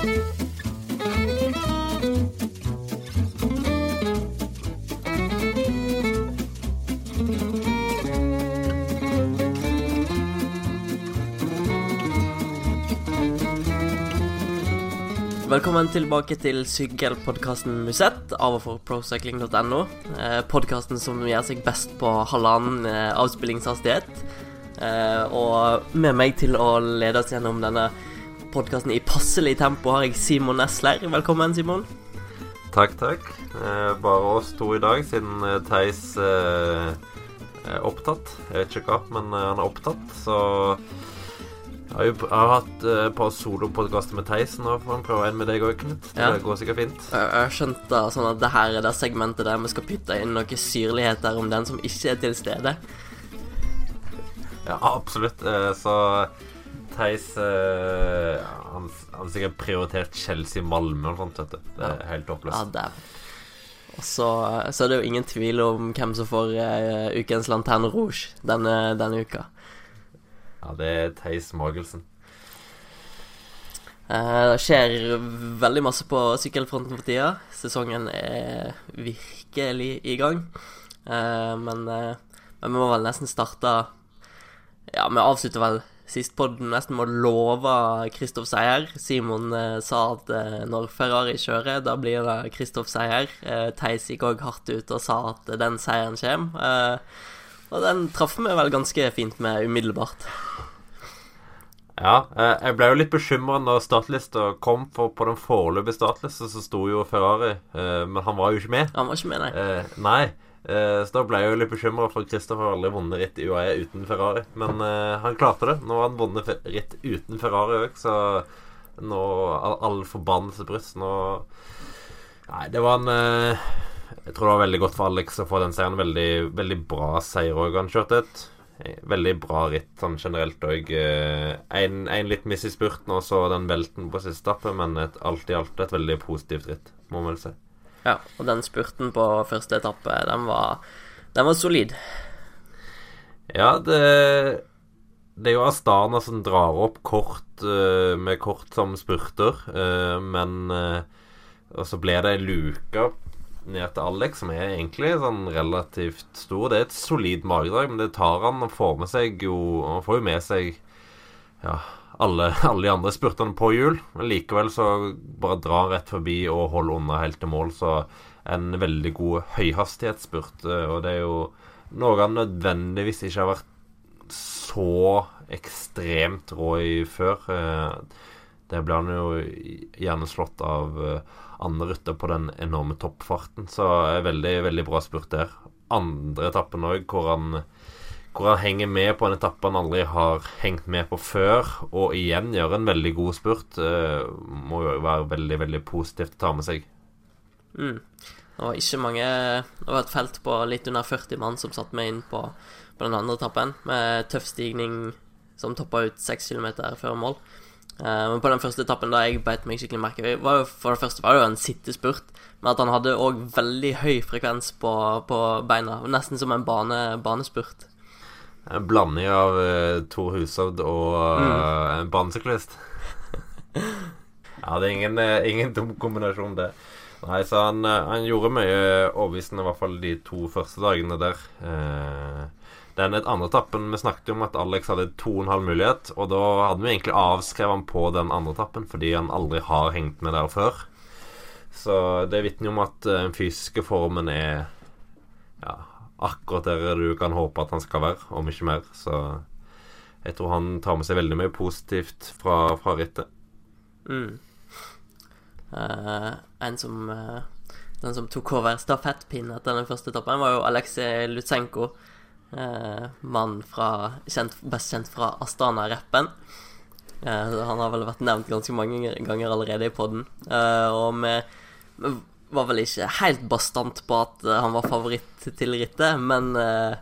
Velkommen tilbake til sykkelpodkasten Musett av og for procycling.no. Eh, Podkasten som gjør seg best på halvannen eh, avspillingshastighet. Eh, og med meg til å lede oss gjennom denne podkasten i passelig tempo har jeg Simon Nesler. Velkommen, Simon. Takk, takk. Eh, bare oss to i dag, siden eh, Theis eh, er opptatt. Jeg vet ikke hva, men eh, han er opptatt, så jeg har jo jeg har hatt eh, et par solopodkaster med Theis. Nå får han prøve en med deg òg, Knut. Ja. Det går sikkert fint. Jeg har skjønt da, sånn at det her er det segmentet der vi skal putte inn noe syrligheter om den som ikke er til stede. Ja, absolutt. Så Theis uh, han, han har sikkert prioritert Chelsea-Malmö og sånt, vet du. Det er helt Ja, håpløst. Ja, Og så, så er det jo ingen tvil om hvem som får uh, ukens Lanterne Rouge denne, denne uka. Ja, det er Theis Magelsen. Uh, Det skjer veldig masse på sykkelfronten for tida. Sesongen er virkelig i gang. Uh, Men, men vi må vel nesten starte Ja, vi avslutter vel sist podden nesten må lova Kristoff seier. Simon eh, sa at eh, når Ferrari kjører, da blir det Kristoff seier. Eh, Theis gikk òg hardt ut og sa at den seieren kommer. Eh, og den traff vi vel ganske fint med umiddelbart. Ja, eh, jeg ble jo litt bekymra når startlista kom, for på den foreløpige startlista så sto jo Ferrari, eh, men han var jo ikke med. Han var ikke med, nei. Eh, nei, så da ble jeg jo litt bekymra, for Christopher har aldri vunnet ritt i UAE uten Ferrari. Men eh, han klarte det. Nå har han vunnet ritt uten Ferrari òg, så nå All, all forbannelse bryst. Nå Nei, det var en eh, Jeg tror det var veldig godt for Alex å få den seieren. Veldig, veldig bra seier òg. Han kjørte et eh, veldig bra ritt sånn generelt òg. En litt miss i spurten og så den velten på siste etappe, men et, alt i alt et veldig positivt ritt, må man vel si. Ja, og den spurten på første etappe, den var, den var solid. Ja, det Det er jo Astana som drar opp kort eh, med kort som spurter, eh, men eh, Og så ble det ei luke ned til Alex, som er egentlig sånn relativt stor. Det er et solid magedrag, men det tar han og får med seg jo Han får jo med seg ja, alle, alle de andre spurtene på hjul. Men likevel så bare drar han rett forbi og holder unna helt til mål. Så en veldig god høyhastighetsspurt. eh, Og det er jo noe han nødvendigvis ikke har vært så ekstremt rå i før. Eh, Det ble han jo gjerne slått av eh, andre rytter på den enorme toppfarten. Så er veldig, veldig bra spurt der. Andre etappen òg, hvor han hvor han henger med på en etappe han aldri har hengt med på før, og igjen gjør en veldig god spurt, eh, må jo være veldig, veldig positivt å ta med seg. Mm. Det var ikke mange Det var et felt på litt under 40 mann som satt med inn på, på den andre etappen, med tøff stigning som toppa ut 6 km før mål. Eh, men på den første etappen da jeg beit meg skikkelig merke var jo, For det første var det jo en sittespurt, men at han hadde òg veldig høy frekvens på, på beina. Nesten som en bane, banespurt. En blanding av uh, Tor Hushovd og eh, en banesyklist. ja, det er ingen, eh, ingen dum kombinasjon, det. Nei, så han, eh, han gjorde mye overbevisende, i hvert fall de to første dagene der. Uh, den andre etappen Vi snakket jo om at Alex hadde to og en halv mulighet, og da hadde vi egentlig avskrevet han på den andre etappen fordi han aldri har hengt med der før. Så det vitner om at eh, den fysiske formen er ja, akkurat der du kan håpe at han skal være, om ikke mer. Så jeg tror han tar med seg veldig mye positivt fra, fra rittet. Mm. Uh, en som uh, Den som tok over stafettpinnen etter den første etappen, var jo Aleksej Lutsenko. Uh, mann fra kjent, Best kjent fra Astana-rappen. Han har vel vært nevnt ganske mange ganger allerede i poden. og med, vi var vel ikke helt bastant på at eh, han var favoritt til rittet, men eh,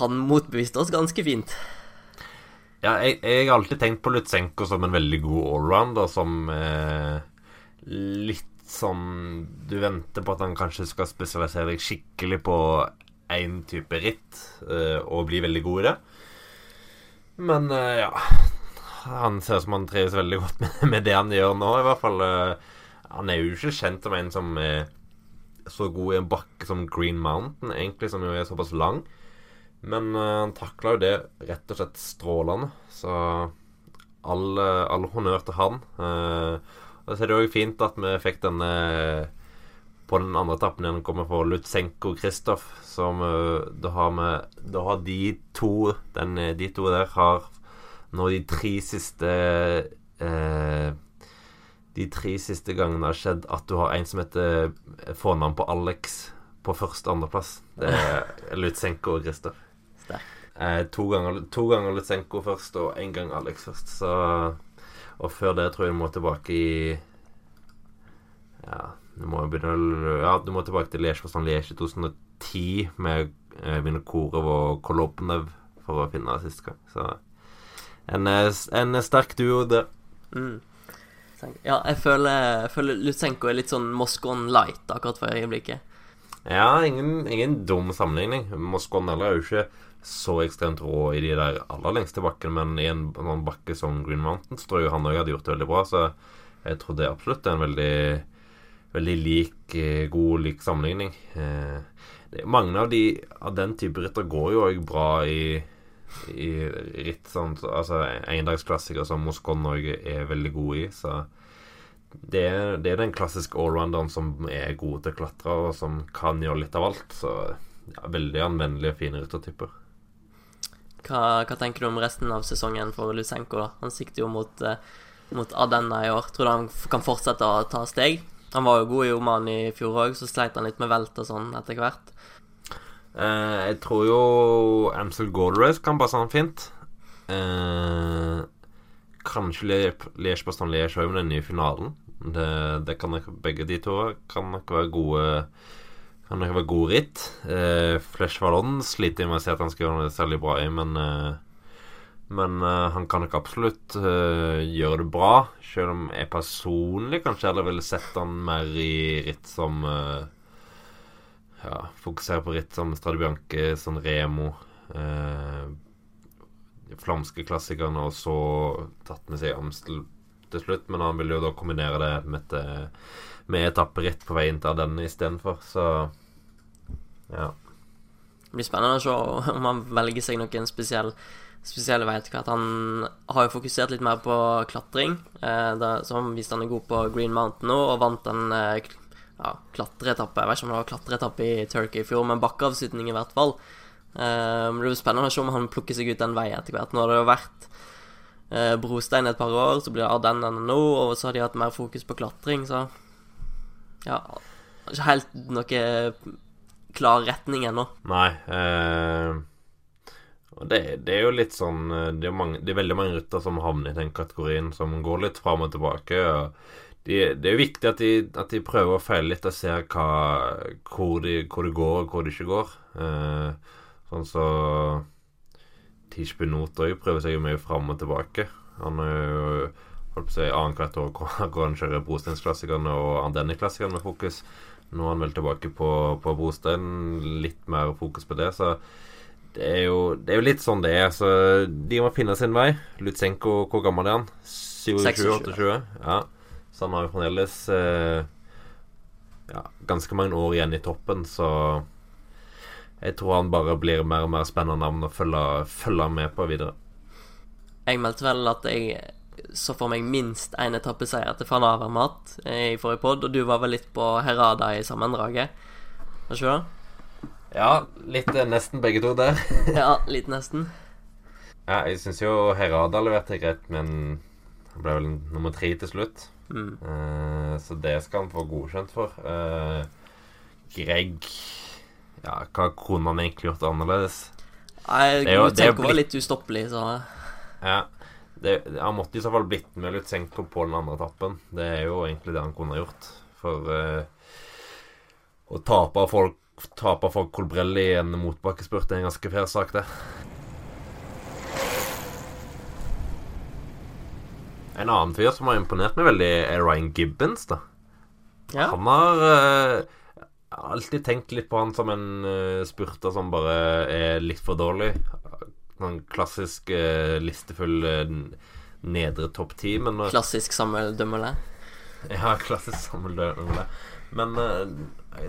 han motbeviste oss ganske fint. Ja, jeg, jeg har alltid tenkt på Lutsenko som en veldig god allround, og som eh, litt sånn Du venter på at han kanskje skal spesialisere deg skikkelig på én type ritt, eh, og bli veldig god i det. Men eh, ja han ser ut som han trives veldig godt med, med, det han gjør nå, i hvert fall. Han er jo ikke kjent som en som er så god i en bakke som Green Mountain, egentlig, som jo er såpass lang. Men uh, han takla jo det rett og slett strålende. Så all, all honnør til han. Uh, og så er det òg fint at vi fikk denne på den andre etappen igjen kommer for Lutsenko Kristoff, som uh, da har vi Da har de to den, De to der har nå de tre siste uh, De tre siste gangene har skjedd at du har en som heter fornavn på Alex på første- og andreplass. Det er Lutsenko og Kristoff. Eh, to, ganger, to ganger Lutsenko først, og én gang Alex først. Så Og før det tror jeg du må tilbake i Ja, du må begynne Ja, du må tilbake til Liège-Forstand-Liège i 2010 med eh, Vinokorov og Kolobnev for å finne sist gang. Så en, eh, en sterk duo, det. Mm. Ja, jeg føler, føler Lutsenko er litt sånn Moscon light akkurat for øyeblikket. Ja, ingen, ingen dum sammenligning. Moscon heller er jo ikke så ekstremt rå i de der aller lengste bakkene, men i en, en bakke som Green Mountains tror jeg han òg hadde gjort det veldig bra, så jeg tror det absolutt er en veldig veldig lik, eh, god lik sammenligning. Eh, mange av, de, av den type ritter går jo òg bra i, i ritt sånn Altså endagsklassikere som Moscon Norge er veldig gode i, så det, det er den klassiske allrounderen som er god til å klatre, og som kan gjøre litt av alt. Så ja, veldig anvendelige, fine ryttertyper. Hva, hva, tenker du om resten av sesongen for Lusenko? da? Han sikter jo mot, uh, mot Adenna i år. Tror du han kan fortsette å ta steg? Han var jo god i Oman i fjor òg, så sleit han litt med velt og sånn etter hvert. Eh, jeg tror jo Amsel Gold kan passe han fint. Uh, kanskje Liège-Bastogne-Liège òg med den nye finalen. Det, det, kan nok, begge de to kan nok være gode Kan nok være gode ritt. Uh, Flesh Vallon sliter med å si at han skal gjøre det særlig bra i, men eh, men uh, han kan nok absolutt uh, gjøre det bra. Selv om jeg personlig kanskje heller ville sett han mer i ritt som uh, Ja, fokusere på ritt som Stradibianke, San Remo De flamske klassikerne, og så tatt med seg Amstel til slutt. Men han vil jo da kombinere det med, et, med etapperitt på veien til Ardenne istedenfor, så ja. Det blir spennende å se om han velger seg noen spesiell spesielle vei etter hvert. Han har jo fokusert litt mer på klatring. Eh, da, som viste han er god på Green Mountain nå, og vant den eh, ja, klatreetappe. Jeg vet ikke om det var klatreetappe i Turkey i fjor, men bakkeavslutning i hvert fall. Um, det blir spennende å se om han plukker seg ut den veien etter hvert. Nå har det jo vært uh, brostein et par år, så blir det Ardennene nå, og så har de hatt mer fokus på klatring, så ja Ikke helt noe klar retning ennå. Nei. Eh og det, det, er jo litt sånn eh, det er, mange, det er, veldig mange rytter som havner i den kategorien, som går litt fram og tilbake. Og de, det er jo viktig at de, at de, prøver å feile litt og ser hva, hvor, de, det går, og hvor det ikke går. Eh, sånn så Tish Benot òg prøver seg mye fram og tilbake. Han er jo holdt på å si annethvert år hvor han kjører brosteinsklassikerne og Andenne-klassikerne med fokus. Nå er han vel tilbake på, på brostein, litt mer fokus på det. Så det er, jo, det er jo litt sånn det er. Så de må finne sin vei. Lutsenko, hvor gammel er han? 27-28? Ja. Så han har jo fremdeles eh, ja, ganske mange år igjen i toppen, så jeg tror han bare blir mer og mer spennende navn å følge, følge med på videre. Jeg meldte vel at jeg så for meg minst én etappeseier til Van Avermat i forrige pod, og du var vel litt på Herada i sammendraget? Var ikke det? Ja, litt eh, nesten begge to der. ja, litt nesten. Ja, jeg syns jo Herada leverte greit, men han ble vel nummer tre til slutt. Mm. Uh, så det skal han få godkjent for. Uh, Greg Ja, hva kunne han egentlig gjort annerledes? Nei, Lutsenko var litt ustoppelig, så Ja. Det, han måtte i så fall blitt med Lutsenko på den andre etappen. Det er jo egentlig det han kunne gjort. For uh, å tape folk tape for Colbrelli i en motbakkespurt er en ganske fair sak, det. En annen fyr som har imponert meg veldig, er Ryan Gibbons. da ja. Han har uh, alltid tenkt litt på han som en uh, spurter som bare er litt for dårlig. Sånn klassisk uh, listefull nedre topp ti, men Klassisk Samuel Dumoulin. Ja, klassisk Samuel Dumoulin. Men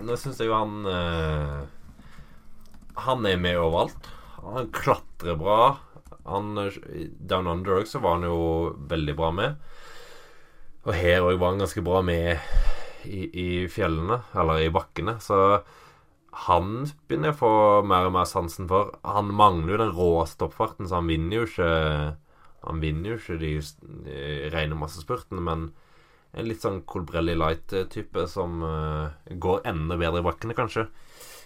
nå syns jeg jo han Han er med overalt. Han klatrer bra. Han, Down Under også var han jo veldig bra med. Og her òg var han ganske bra med i, i fjellene, eller i bakkene. Så han begynner jeg å få mer og mer sansen for. Han mangler jo den rå stoppfarten, så han vinner jo ikke Han vinner jo ikke de, de rene massespurtene, men en litt sånn Colbrelli Light-type som uh, går enda bedre i bakkene, kanskje.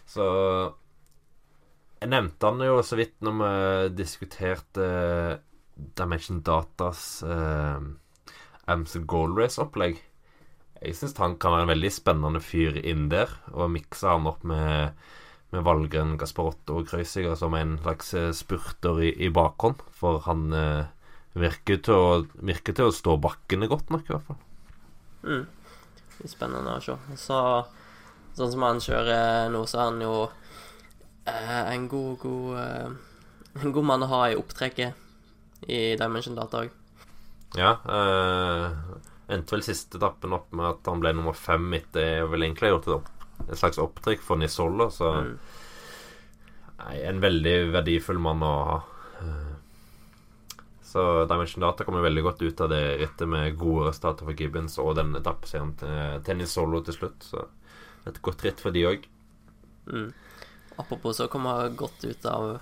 Så Jeg nevnte han jo så vidt når vi diskuterte Dimension Datas uh, Amsel Gold Race-opplegg. Jeg syns han kan være en veldig spennende fyr inn der, og mikse han opp med, med Valgren, Gasparotto og Krøysiger som en slags spurter i, i bakhånd. For han eh, virker, til å, virker til å stå bakkene godt nok, i hvert fall. Mm. Spennende å se. Så, sånn som han kjører nå, så er han jo eh, en god, god eh, En god mann å ha i opptrekket i Dimension Data òg. Ja. Uh, endte vel siste etappen opp med at han ble nummer fem etter jeg vel egentlig har gjort et, opp, et slags opptrykk for Nisolo, så Mm. Nei, en veldig verdifull mann å ha. Eh, Så Dimension Data kommer veldig godt ut av det rittet med gode resultater for Gibbons og den etappeseieren til Tennis Solo til slutt. Så et godt ritt for de òg. Mm. Apropos så komme godt ut av,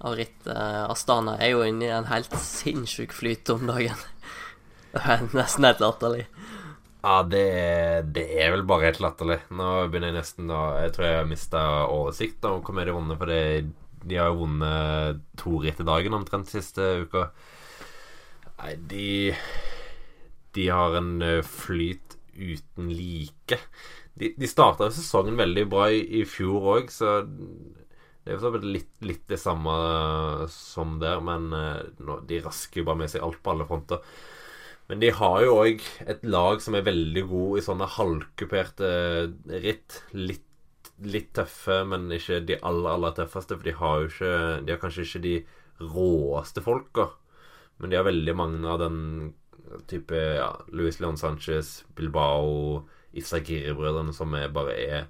av rittet. Astana er jo inne i en helt sinnssyk flyt om dagen. Det er nesten helt latterlig. Ja, det, det er vel bare helt latterlig. Nå begynner jeg nesten da Jeg tror jeg har mista oversikt over hvor mye de har vunnet, for de har jo vunnet to ritt i dagen omtrent siste uka. Nei, de De har en flyt uten like. De, de starta sesongen veldig bra i, i fjor òg, så det er litt, litt det samme som der, men de rasker jo bare med seg alt på alle fronter. Men de har jo òg et lag som er veldig god i sånne halvkuperte ritt. Litt, litt tøffe, men ikke de aller, aller tøffeste. For de har jo ikke De har kanskje ikke de råeste folka. Men de har veldig mange av den type ja, Luis Leon Sanchez, Bilbao, Isagiri-brødrene, som er, bare er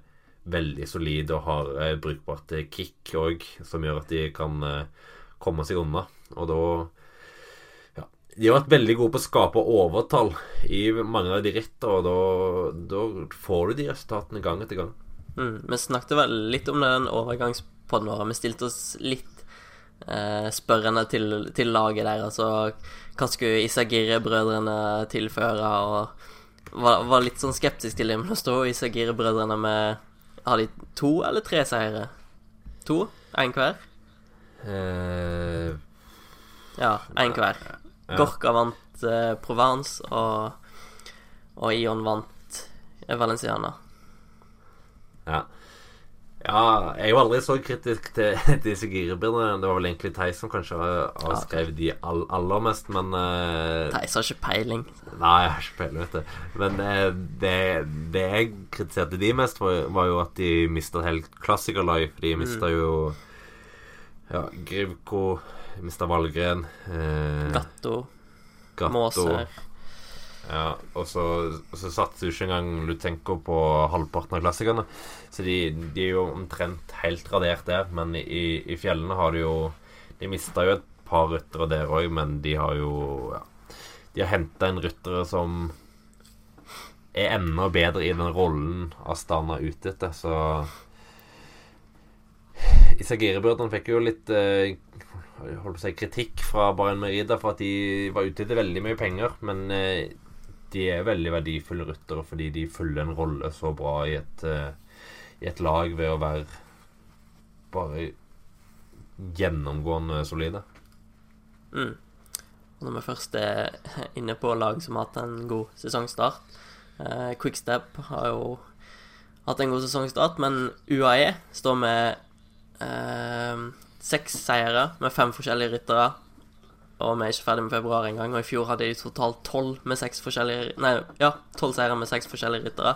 veldig solide og har eh, brukbart kick òg, som gjør at de kan eh, komme seg unna. Og da ja, de har vært veldig gode på å skape overtall i mange av de rittene, og da, da får du de resultatene gang etter gang. Mm. Vi snakket vel litt om den overgangspodden vår. Vi stilte oss litt eh, spørrende til, til laget der. Altså hva skulle Isagiri-brødrene tilføre? Og var, var litt sånn skeptisk til det. Men nå står Isagire-brødrene med Har de to eller tre seire? To? Én hver? Uh, Ja, én hver. Ja. Gorka vant eh, Provence, og, og Ion vant eh, Valenciana. ja. Ja, jeg er jo aldri så kritisk til disse girebildene. Det var vel egentlig Theis som kanskje avskrev de all, aller mest, men eh, Theis har ikke peiling. Nei, jeg har ikke peiling, vet du. Men eh, det, det jeg kritiserte de mest, var, var jo at de mista et helt klassikerlag. De mista jo Ja, Grivko, mista Valgren. Eh, Gatto, Gatto. Måser. Ja, og så, så satser jo ikke engang Lutenko på halvparten av klassikerne. Så de, de er jo omtrent helt radert der. Men i, i fjellene har de jo De mista jo et par ryttere der òg, men de har jo ja, De har henta inn ryttere som er enda bedre i den rollen Astana er ute etter, så Isagiri-brødrene fikk jo litt eh, holdt på å si, kritikk fra Bayern Merida for at de var ute etter veldig mye penger, men eh, de er veldig verdifulle ryttere fordi de fyller en rolle så bra i et, eh, i et lag ved å være bare gjennomgående solide. Mm. Når vi først er inne på lag som har hatt en god sesongstart eh, Quickstep har jo hatt en god sesongstart, men UAE står med eh, seks seire med fem forskjellige ryttere. Og vi er ikke ferdig med februar engang. Og i fjor hadde de totalt tolv med seks forskjellige Nei, ja, tolv seire med seks forskjellige ryttere.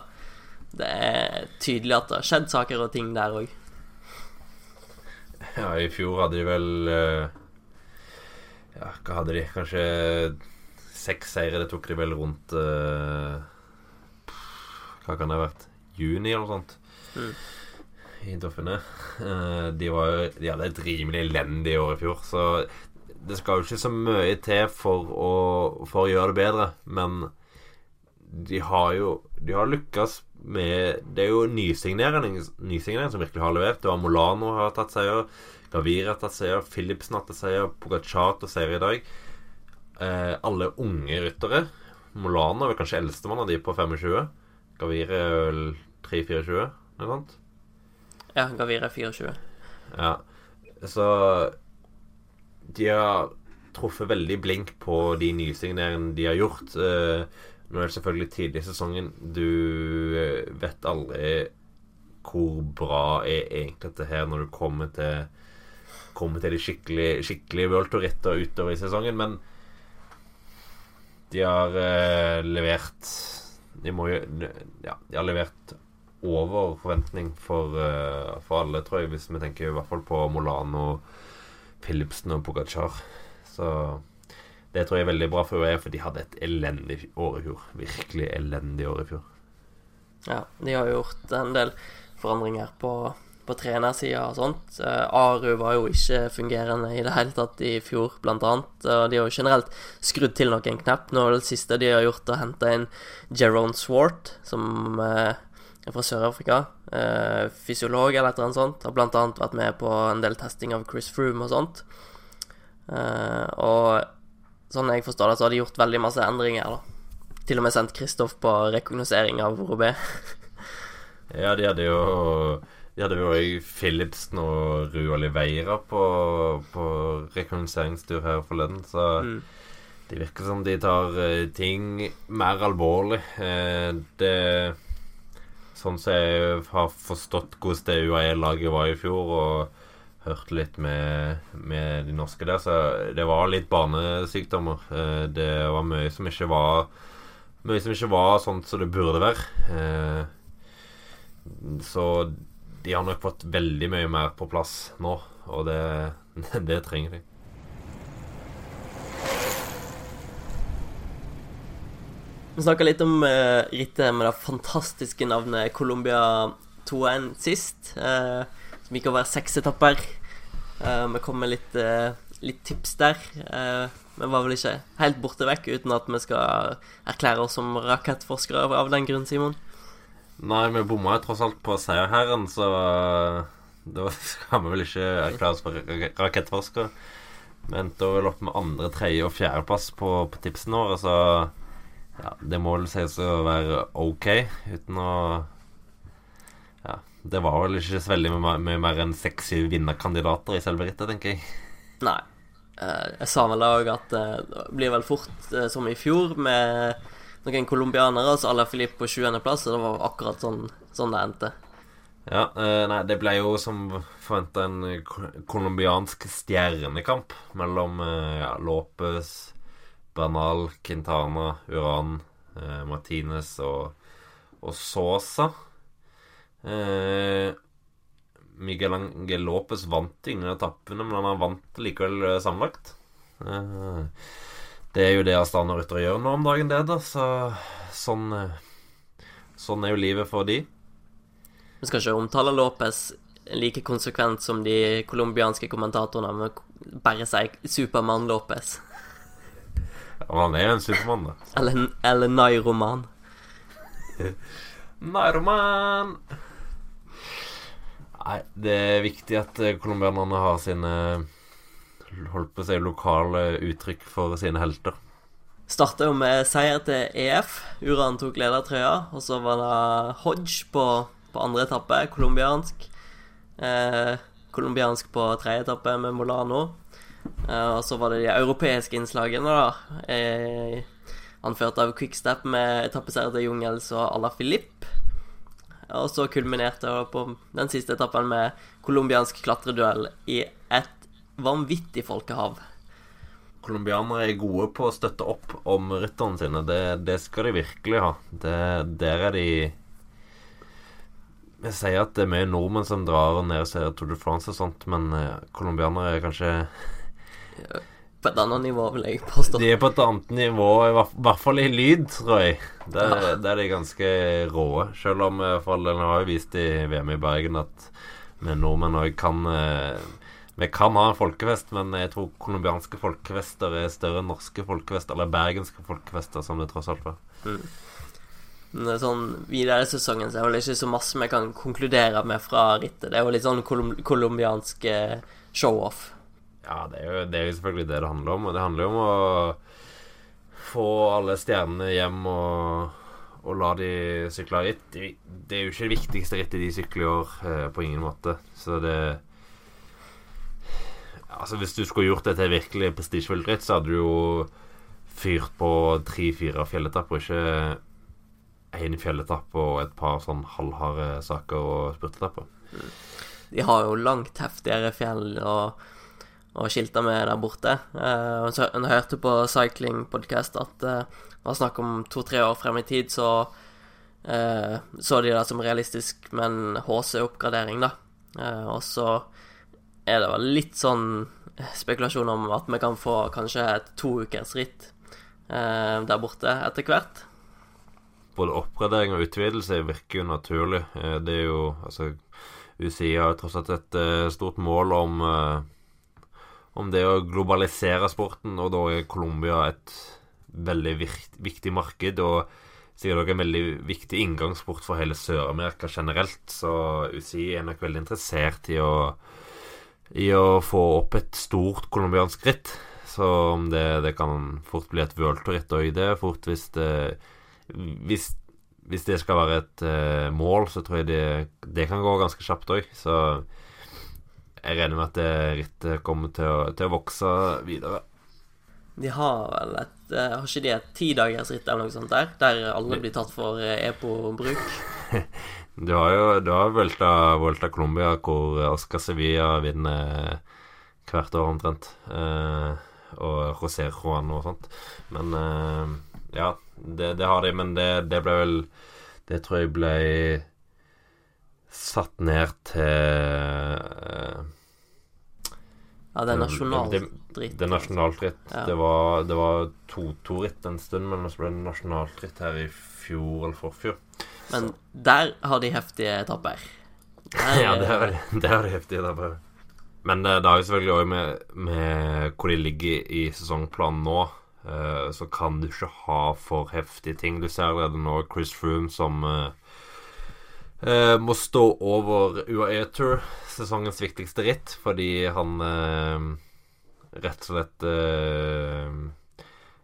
Det er tydelig at det har skjedd saker og ting der òg. Ja, i fjor hadde de vel eh, Ja, hva hadde de? Kanskje seks seire. Det tok de vel rundt uh, Hva kan det ha vært? Juni eller noe sånt. Mm. I Doffene. Eh, de, var, de hadde et rimelig elendig år i fjor, så det skal jo ikke så mye til for å, for å gjøre det bedre, men de har jo De har lykkes med Det er jo nysignering, nysignering som virkelig har levert. Det var Molano har tatt seier, Gavir har tatt seier, Philipsen har tatt seier, Pogacato seier i dag. Eh, alle unge ryttere. Molano er vel kanskje eldstemann av de på 25. Gavir er vel 3-24, noe sånt. Ja, Gavir er 24. Ja, så de har truffet veldig blink på de nysigneringene de har gjort. Eh, nå er det selvfølgelig tidlig i sesongen. Du eh, vet aldri hvor bra er egentlig dette her når du kommer til Kommer til de skikkelig, skikkelig World Tour-ritter utover i sesongen, men de har eh, levert De må jo Ja, de har levert over forventning for, uh, for alle, tror jeg, hvis vi tenker i hvert fall på Molano, Philipsen og Pogacar. Så det tror jeg er veldig bra for UAE, for de hadde et elendig år i fjor. Virkelig elendig år i fjor. Ja, de har gjort en del forandringer på, på trenersida og sånt. Eh, Aru var jo ikke fungerende i det hele tatt i fjor, blant annet. Og de har jo generelt skrudd til noen knapp. Nå er det siste de har gjort, å hente inn Jerome Swart, som eh, fra Sør-Afrika. Eh, fysiolog eller et eller annet sånt. Har annet vært med på en del testing av Chris Froome og sånt. Eh, og sånn jeg forstår det, så har de gjort veldig masse endringer, da. Til og med sendt Kristoff på rekognosering av Robé. Ja, de hadde jo De hadde jo òg Philipsen og Rue Oliveira på, på rekognoseringstur her forleden, så Mm. det virker som de tar eh, ting mer alvorlig. Eh, det Sånn som jeg har forstått hvordan det UAE-laget var i fjor, og hørt litt med, med de norske der, så det var litt barnesykdommer. Eh, det var mye som ikke var Mye som ikke var sånn som det burde være. Eh, så de har nok fått veldig mye mer på plass nå, og det, det trenger de. Vi snakka litt om uh, rittet med det fantastiske navnet Colombia 2-1 sist. Uh, som gikk over seks etapper. Uh, vi kom med litt, uh, litt tips der. Vi var vel ikke helt borte vekk uten at vi skal erklære oss som rakettforskere av den grunn, Simon. Nei, vi bomma jo tross alt på seierherren, så eh, da skal vi vel ikke erklære oss for ra- rakettforskere. Vi endte vel opp med andre, tredje og fjerdeplass på, på tipsene våre, så ja, det må vel sies å være ok, uten å Ja, det var vel ikke så veldig mye mye mer enn seks-syv vinnerkandidater i selve rittet, tenker jeg. Nei. Eh, jeg sa vel òg at eh, det blir vel fort eh, som i fjor, med noen colombianere, altså så Ala Filip på 20.-plass, og det var akkurat sånn, sånn det endte. Ja, nei, det ble jo som forventa en colombiansk stjernekamp mellom ja, Lopez, Bernal, Quintana, Uran, eh, Martinez og, og Sosa. Eh, Miguel Angel Lopez vant ingen av etappene, men han vant likevel eh, sammenlagt. Eh, det er jo det Astana-ryttere gjør nå om dagen, det, da. Så sånn, eh, sånn er jo livet for de. Vi skal ikke omtale Lopez like konsekvent som de colombianske kommentatorene, men bare si Supermann Lopez. Han er jo en supermann, da. Eller, eller Nairoman. Nairoman! Nei, det er viktig at eh, colombianerne har sine Holdt på å si lokale uttrykk for sine helter. Starta jo med seier til EF. Uran tok ledertrøya, og så var det Hodge på, på andre etappe, colombiansk. Eh, colombiansk på tredje etappe med Molano. Eh, og så var det de europeiske innslagene, da. Eh, anført av Quickstep med etappeseier til Jungels og Ala Filip. Og så kulminerte det på den siste etappen med colombiansk klatreduell i et vanvittig folkehav. Colombianere er gode på å støtte opp om rytterne sine. Det, det skal de virkelig ha. Det, der er de Jeg sier at det er mye nordmenn som drar ned og ser Tour de France og sånt, men eh, colombianere er kanskje på et annet nivå, vil jeg påstå. De er på et annet nivå, i hvert, fall i lyd, tror jeg. Der, Ja. der er de ganske rå. Selv om den har jo vist i VM i Bergen at vi nordmenn òg kan eh, Vi kan ha en folkefest, men jeg tror colombianske folkefester er større enn norske folkefester, eller bergenske folkefester, som det tross alt var. Er sånn, Videre i sesongen så er det vel ikke så masse vi kan konkludere med fra rittet. Det er jo litt sånn kolum colombiansk eh, show-off. Ja, det er, jo, det er selvfølgelig det det handler om. Og det handler jo om å få alle stjernene hjem og, og la de sykle ritt. Det, det er jo ikke det viktigste rittet de sykler i år, eh, på ingen måte. Så det Altså, hvis du skulle gjort det til virkelig prestisjefullt ritt, så hadde du jo fyrt på tre-fire fjelletapper, ikke én fjelletapp og et par sånn halvharde saker og spurtetapper. De har jo langt heftigere fjell og, og skilta med der borte. Hun og hørte på Cycling Podcast at det det var snakk om to-tre år frem i tid, så uh, så de det som realistisk med en HC-oppgradering, da. Uh, og så er det vel litt sånn spekulasjon om at vi kan få kanskje et to ukers ritt der borte etter hvert. både oppgradering og utvidelse virker jo naturlig. Eh, Det er jo Altså, UCI har tross alt et eh, stort mål om eh, Om det å globalisere sporten, og da er Colombia et veldig viktig marked. Og sikkert også en veldig viktig inngangsport for hele Sør-Amerika generelt. Så UCI er nok veldig interessert i å i å få opp et stort colombiansk ritt. Så det, det kan fort bli et worldtour-ritt òg, det er fort hvis det hvis, hvis det skal være et uh, mål, så tror jeg det, det kan gå ganske kjapt òg. Så jeg regner med at det rittet kommer til å, til å vokse videre. De har vel et eh, Har ikke de et tidagersritt eller noe sånt der? Der alle blir tatt for eh, EPO-bruk? Du har jo du har velta Volta Colombia, hvor Oscar Sevilla vinner hvert år omtrent. Eh, og José Juan og sånt. Men ja, det, det har de, men det, det ble vel Det tror jeg ble satt ned til eh, Ja, det er nasjonalt det- Det er nasjonalt ritt. Ja. Det var, det var to-to-ritt en stund, men så ble det nasjonalt ritt her i fjor eller forfjor. Men der har de heftige etapper. Der, Ja, det har de heftige etapper. Men det, det har jo selvfølgelig òg med, med hvor de ligger i sesongplanen nå. eh, så kan du ikke ha for heftige ting. Du ser allerede nå Chris Froome som eh, må stå over UAE Tour, sesongens viktigste ritt, fordi han uh, rett og slett uh,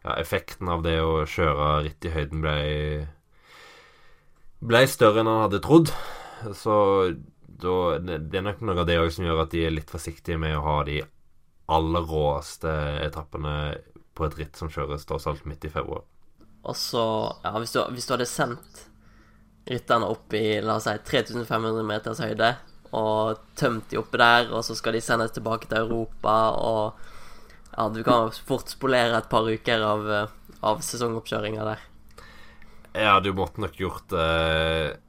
Ja, effekten av det å kjøre ritt i høyden ble ble større enn han hadde trodd. Så da, det er nok noe av det òg som gjør at de er litt forsiktige med å ha de aller råeste etappene på et ritt som kjøres tross alt midt i februar. Og så, ja, hvis du, hvis du hadde sendt rytterne opp i, la oss si, 3500 meters høyde, og tømt de oppe der, og så skal de sendes tilbake til Europa, og ja, du kan fort spolere et par uker av, eh, av sesongoppkjøringa der. Ja, du måtte nok gjort det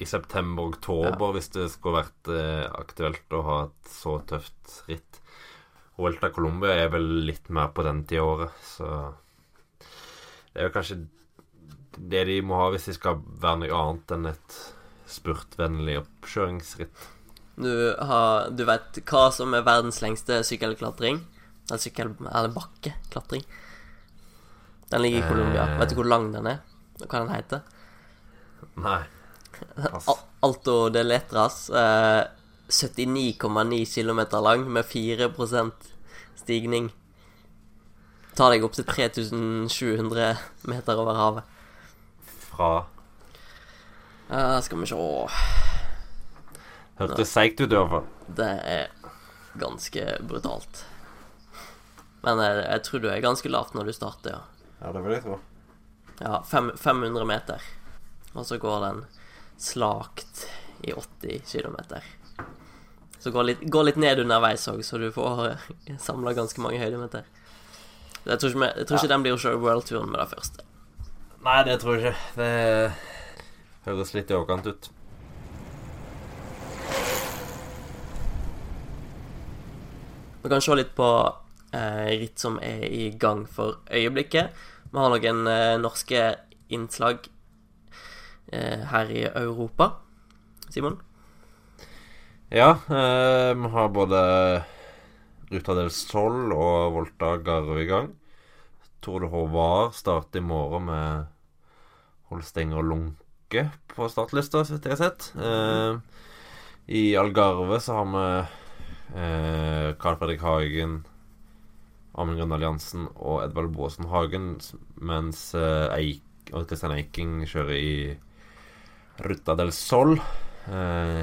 i september-oktober hvis det skulle vært eh, aktuelt å ha et så tøft ritt. Vuelta Colombia er vel litt mer på den tida året, så det er jo kanskje det de må ha hvis de skal være noe annet enn et spurtvennlig oppkjøringsritt. Du, har, du vet hva som er verdens lengste sykkelklatring? Eller sykkel... Eller bakkeklatring. Den ligger i Colombia. Eh. Vet du hvor lang den er? Hva den heter? Nei. Pass. Al- Alto de Letras. Eh, 79,9 km lang med 4% stigning. Ta deg opp til 3700 meter over havet. Fra uh, skal vi se Hørtes seigt ut, i hvert fall. Det er ganske brutalt. Men jeg, jeg tror du er ganske lavt når du starter, ja. Ja, det vil jeg tro. Ja, fem, 500 meter. Og så går den slakt i 80 km. Så går litt, gå litt ned underveis òg, så du får samla ganske mange høydemeter. Jeg tror ikke, jeg tror ikke den blir å kjøre worldturen med det første. Nei, det tror jeg ikke. Det høres litt i overkant ut. Vi kan se litt på eh, ritt som er i gang for øyeblikket. Vi har noen eh, norske innslag eh, her i Europa. Simon? Ja, eh, vi har både Ruta del Sol og Volta Garo i gang. Tror de Håvard starter i morgen med Holstenger og Lunke på startlista, så vidt jeg har sett. Eh, I Algarve så har vi eh, Carl Fredrik Hagen, Amund Grøndal Jansen og Edvald Baasen Hagen, mens eh, Eik Kristian Eiking kjører i Ruta del Sol. Eh,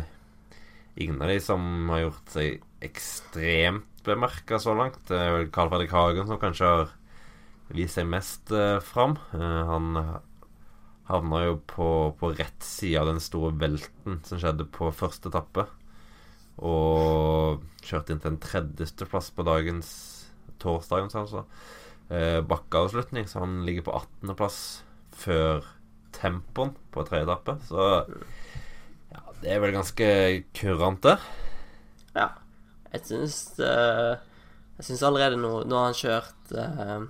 ingen av de som har gjort seg ekstremt bemerka så langt. Det er vel Carl Fredrik Hagen som kanskje har vist seg mest eh, fram. Eh, han havna jo på, på rett side av den store velten som skjedde på første etappe. Og kjørte inn til en plass på dagens torsdagens, altså. Eh, bakkeavslutning, så han ligger på 18.-plass før tempoen på tredje etappe. Så ja, det er vel ganske kurant, det. Ja. Jeg syns uh, Jeg syns allerede nå Nå har han kjørt uh,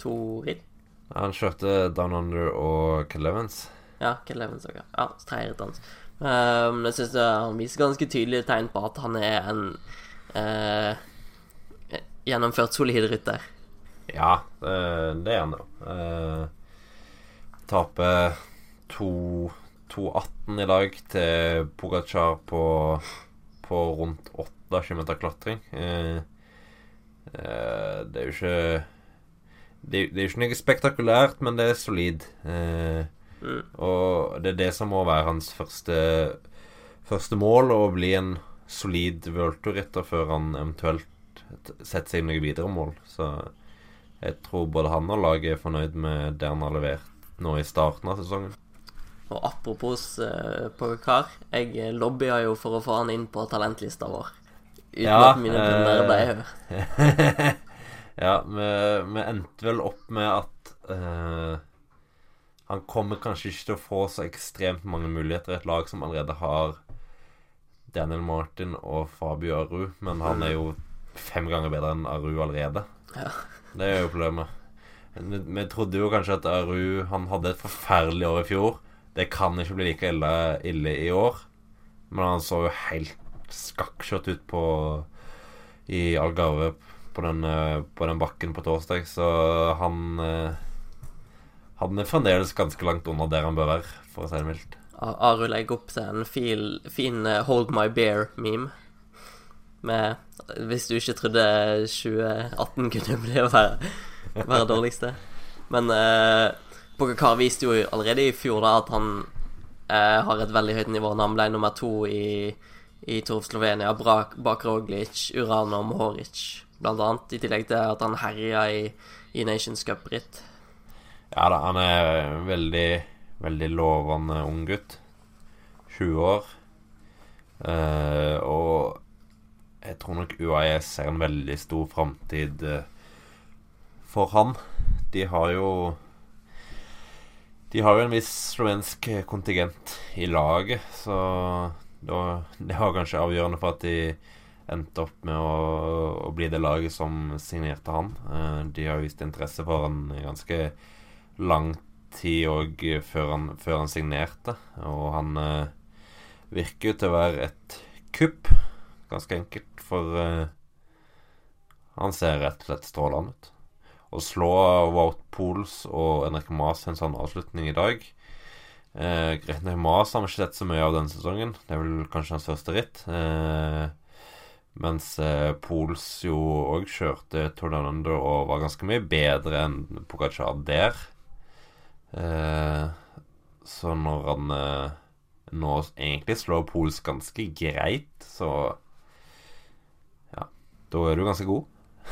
to ritt. Han kjørte Down Under og Kel Evans. Ja, Kel Evans òg. Ja, tredje rittet hans. Um, jeg syns han viser ganske tydelige tegn på at han er en uh, gjennomført solid rytter. Ja, det, er han jo. Uh, taper 2.18 i dag til Pogacar på, på rundt 8 km klatring. Uh, det er jo ikke det, det, er jo ikke noe spektakulært, men det er solid. Mm. Og det er det som må være hans første, første mål, å bli en solid worldtour-rytter før han eventuelt setter seg noe videre mål. Så jeg tror både han og laget er fornøyd med det han har levert nå i starten av sesongen. Og apropos eh, Pogacar, jeg lobbya jo for å få han inn på talentlista vår. Uten Ja, at mine ble deg hørt. ja, vi, vi endte vel opp med at uh, han kommer kanskje ikke til å få så ekstremt mange muligheter i et lag som allerede har Daniel Martin og Fabio Aru, men han er jo fem ganger bedre enn Aru allerede. Ja. Det er jo problemet. Vi trodde jo kanskje at Aru Han hadde et forferdelig år i fjor. Det kan ikke bli like ille, ille i år. Men han så jo helt skakkskjørt ut på i Algarve på den, eh, på den bakken på torsdag, så han eh, Han er fremdeles ganske langt unna der han bør være, for å si det mildt. Aru legger opp til en fin, fin eh, Hold My Bear-meme. Med Hvis du ikke trodde 2018 kunne bli å være, være dårligste. Men eh, Pogacar viste jo allerede i fjor da at han eh, har et veldig høyt nivå. Han ble nummer to i, i Tour of Slovenia bak, bak Roglic, Uran og Mohoric, blant annet. I tillegg til at han herja i, i Nations Cup-ritt. Ja da, han er en veldig, veldig lovende ung gutt. 20 år. Eh, og jeg tror nok UAE ser en veldig stor framtid eh, for han. De har jo De har jo en viss slovensk kontingent i laget, så da, det var kanskje avgjørende for at de endte opp med å, å bli det laget som signerte han. Eh, de har vist interesse for han i ganske lang tid òg før, før han signerte, og han eh, virker jo til å være et kupp, ganske enkelt, for eh, han ser rett og slett strålende ut. Å slå Wout Pools og Henrik Maas en sånn avslutning i dag eh, nok Mas har vi ikke sett så mye av denne sesongen. Det er vel kanskje hans første ritt. Eh, mens eh, Pools jo òg kjørte Tour de Under og var ganske mye bedre enn Pogacar der. Eh, så når han eh, nå egentlig slår Pols ganske greit, så Ja, da er du ganske god.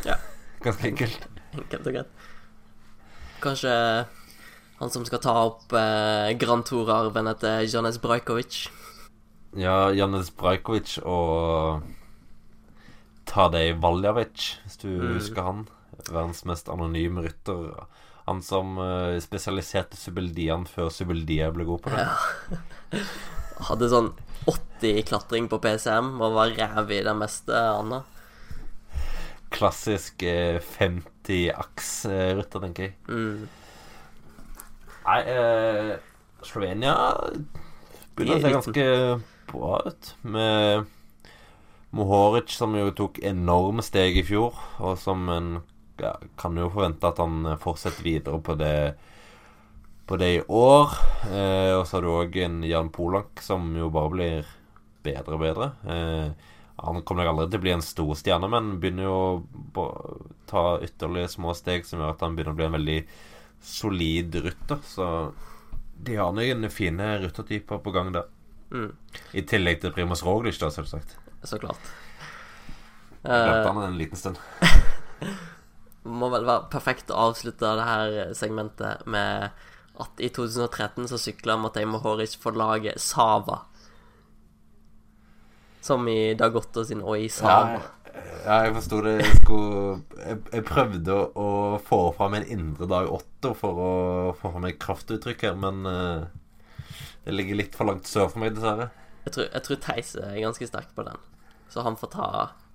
Ja. Ganske enkelt. Enkelt og greit. Kanskje han som skal ta opp eh, Grand Tour-arven etter Janes Brajkovic. Ja, Janis Brajkovic og Tadej Valjavic, hvis du Mm. husker han. Verdens mest anonyme rytter. Han som uh, spesialiserte Subeldian før Subeldia ble god på det. Ja. Hadde sånn 80 klatring på PCM og var ræv i det meste annet. klassisk eh, 50-aks Rytter, tenker jeg. Mm. Nei, eh, Slovenia begynner å se ganske bra ut. Med Mohoric, som jo tok enorme steg i fjor, og som en ja, kan jo forvente at han fortsetter videre på det på det i år. Eh, og så har du òg en Jan Polak som jo bare blir bedre og bedre. Eh, han kommer nok aldri til å bli en stor stjerne, men begynner jo å ta ytterligere små steg som gjør at han begynner å bli en veldig solid rytter. Så de har noen fine ryttertyper på gang der. Mm. I tillegg til Primus Roglic, da, selvsagt. Så klart. Glemte Eh, han en liten stund. må vel være perfekt å avslutte det her segmentet med at i 2013 så sykla Matei Mohoric for laget Sava. Som i Dag Otto sin i Sava. Ja, jeg forsto det. Jeg, skulle, jeg, jeg prøvde å få fram en indre Dag Otto for å få fram et kraftuttrykk her, men uh, det ligger litt for langt sør for meg, dessverre. Jeg tror, jeg tror Theis er ganske sterk på den, så han får ta,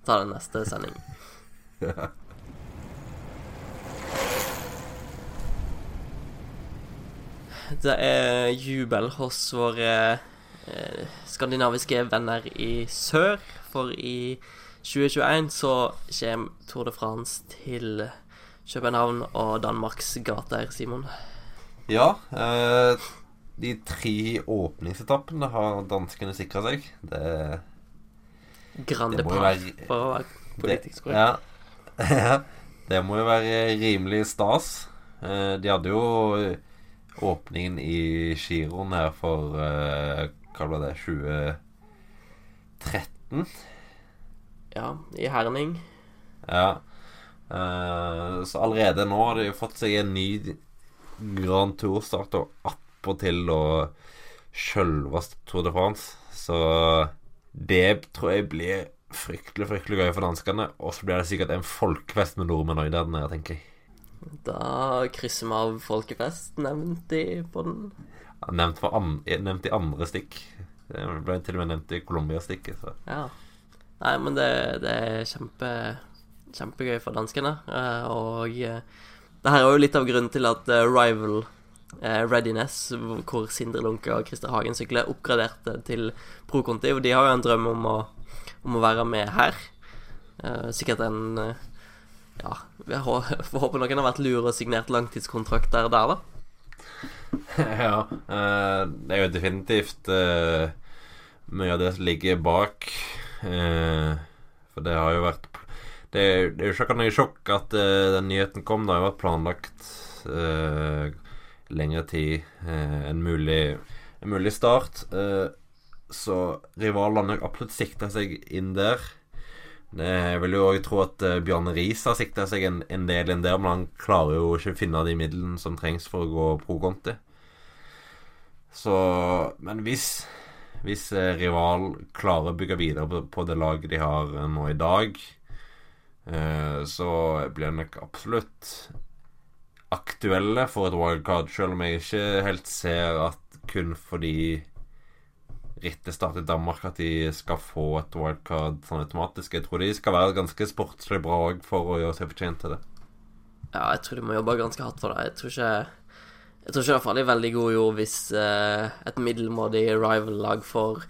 ta den neste sending. Det er jubel hos våre eh, skandinaviske venner i sør, for i 2021 så kommer Tour de France til København og Danmarks gater, Simon. Ja, eh, de tre åpningsetappene har danskene sikra seg. Det, Grande par, for å være politisk korrekt. ja. ja. Det må jo være rimelig stas. Eh, de hadde jo åpningen i giroen her for eh, Hva ble det 2013? Ja, i Herning. Ja. Eh, så allerede nå har de fått seg en ny Grand Tour-start, og attpåtil og sjølveste Tour de France. Så det tror jeg blir fryktelig fryktelig gøy for danskene. Og så blir det sikkert en folkefest med nordmenn òg der nede, tenker jeg. Da krysser vi av folkefest, nevnt i på den. Ja, Nevnt, for an nevnt i andre stikk. Det ble til og med nevnt i Colombia-stikket. Ja. Nei, men det, det er kjempe, kjempegøy for danskene. eh, Og eh, det her er jo litt av grunnen til at eh, Rival eh, Readiness, hvor Sindre Lunke og Christer Hagen sykler, oppgraderte til Pro Conti. Og de har jo en drøm om å, om å være med her. Eh, Sikkert en eh, Ja, jeg hå- får håpe noen har vært lur og signert langtidskontrakter der, da. ja. eh, det er jo definitivt eh, mye av det som ligger bak. eh, for det har jo vært Det, er- jo ikke noe sjokk at eh, den nyheten kom. Det har jo vært planlagt lengre tid. eh, en, mulig, en mulig start. eh, så rivalene har absolutt sikta seg inn der. Jeg vil jo også tro at Bjørn Bjarne Riis har sikta seg en, en del inn der, men han klarer jo ikke å finne de midlene som trengs for å gå pro Conti. Så Men hvis Hvis eh, rival klarer å bygge videre på, på det laget de har eh, nå i dag, eh, så blir det nok absolutt aktuelle for et wildcard, selv om jeg ikke helt ser at kun fordi rittet starter i Danmark at de skal få et wildcard sånn automatisk. Jeg tror de skal være ganske sportslig bra òg for å gjøre seg fortjent til det. Ja, jeg tror de må jobbe ganske hardt for det. Jeg tror ikke Jeg tror ikke det er farlig veldig god jord hvis eh, et middelmådig rival-lag får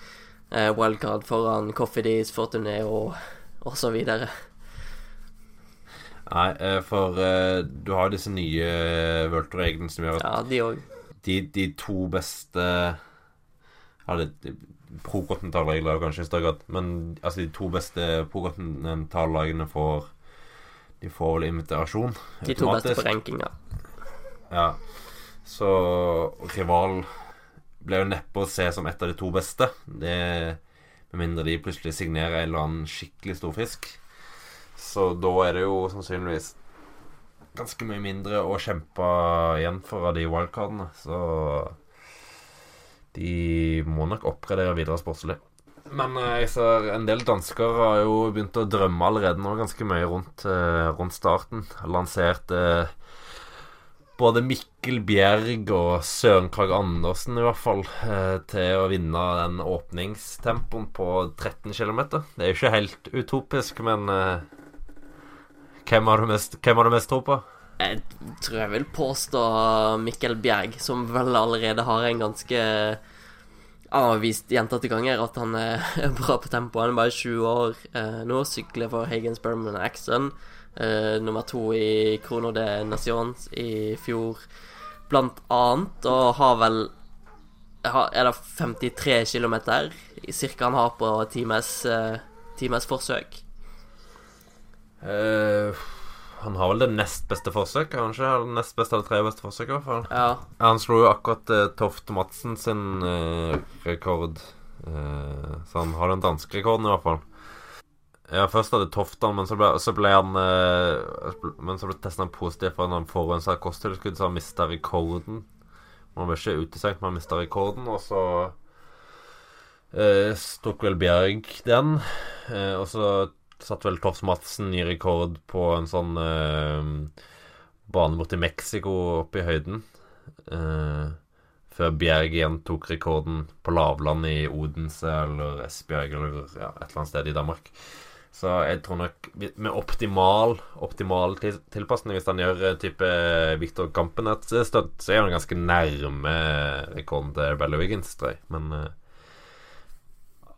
eh, wildcard foran Coffeedies, Fortuné og, og så videre. Nei, eh, for uh, du har disse nye World-reglene som gjør at Ja, de de, de to beste Ja, det pro-kontinentallagene kanskje i større grad, men altså de to beste pro-kontinentallagene får De får vel invitasjon. De to beste på rankinga. Ja. Så rival ble jo neppe å se som et av de to beste. Det Med mindre de plutselig signerer en eller annen skikkelig stor fisk. Så da er det jo sannsynligvis ganske mye mindre å kjempe igjen for av de wildcardene. Så de må nok oppgradere videre sportslig. Men eh, jeg ser en del dansker har jo begynt å drømme allerede nå ganske mye rundt, eh, rundt starten. Lansert eh, både Mikkel Bjerg og Søren Krag Andersen i hvert fall eh, til å vinne den åpningstempoen på 13 km. Det er jo ikke helt utopisk, men hvem har du mest, har du mest tro på? Jeg tror jeg vil påstå Mikkel Bjerg, som vel allerede har en ganske Han har vist gjentatte ganger at han er bra på tempo. Han er bare 20 år eh, nå, sykler for Hagens Berman Axon. Eh, nummer to i Krono de Nations i fjor, blant annet, og har vel Er det 53 km cirka han har på times, eh, times forsøk? Eh, han har vel det nest beste forsøket, kanskje? Eller det nest beste eller tredje beste forsøk, i hvert fall. Ja. Han slo jo akkurat uh, Toft Madsen sin eh, rekord. Eh, så han har den danske rekorden, i hvert fall. Ja, først hadde Toft han, men så ble, så ble han Men så ble testet han positiv for en forurensa kosttilskudd, så han mista rekorden. Han ble ikke utestengt, men han mista rekorden, og så uh, tok vel Bjerg den. Eh, og så satt vel Tofs Madsen ny rekord på en sånn eh, bane borti Mexico, oppe i høyden. Eh, før Bjerg igjen tok rekorden på lavland i Odense eller Esbjerg eller ja, et eller annet sted i Danmark. Så jeg tror nok med optimal Optimal til- tilpasning, hvis han gjør eh, type Victor Gampenet-stunt, så er han ganske nærme rekorden til Bello Wiggins, tror jeg. Men eh,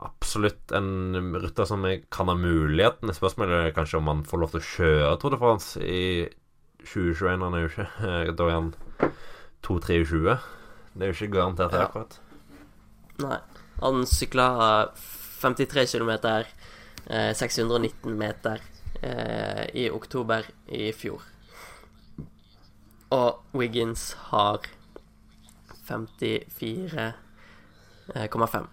absolutt en rytter som kan ha muligheten. Spørsmålet er kanskje om han får lov til å kjøre Tour de France i 2021. Han er jo ikke Da er han 2-23. Det er jo ikke garantert, her, Ja. akkurat. Nei. Han sykla 53 km, eh, 619 meter, eh, i oktober i fjor. Og Wiggins har 54,5.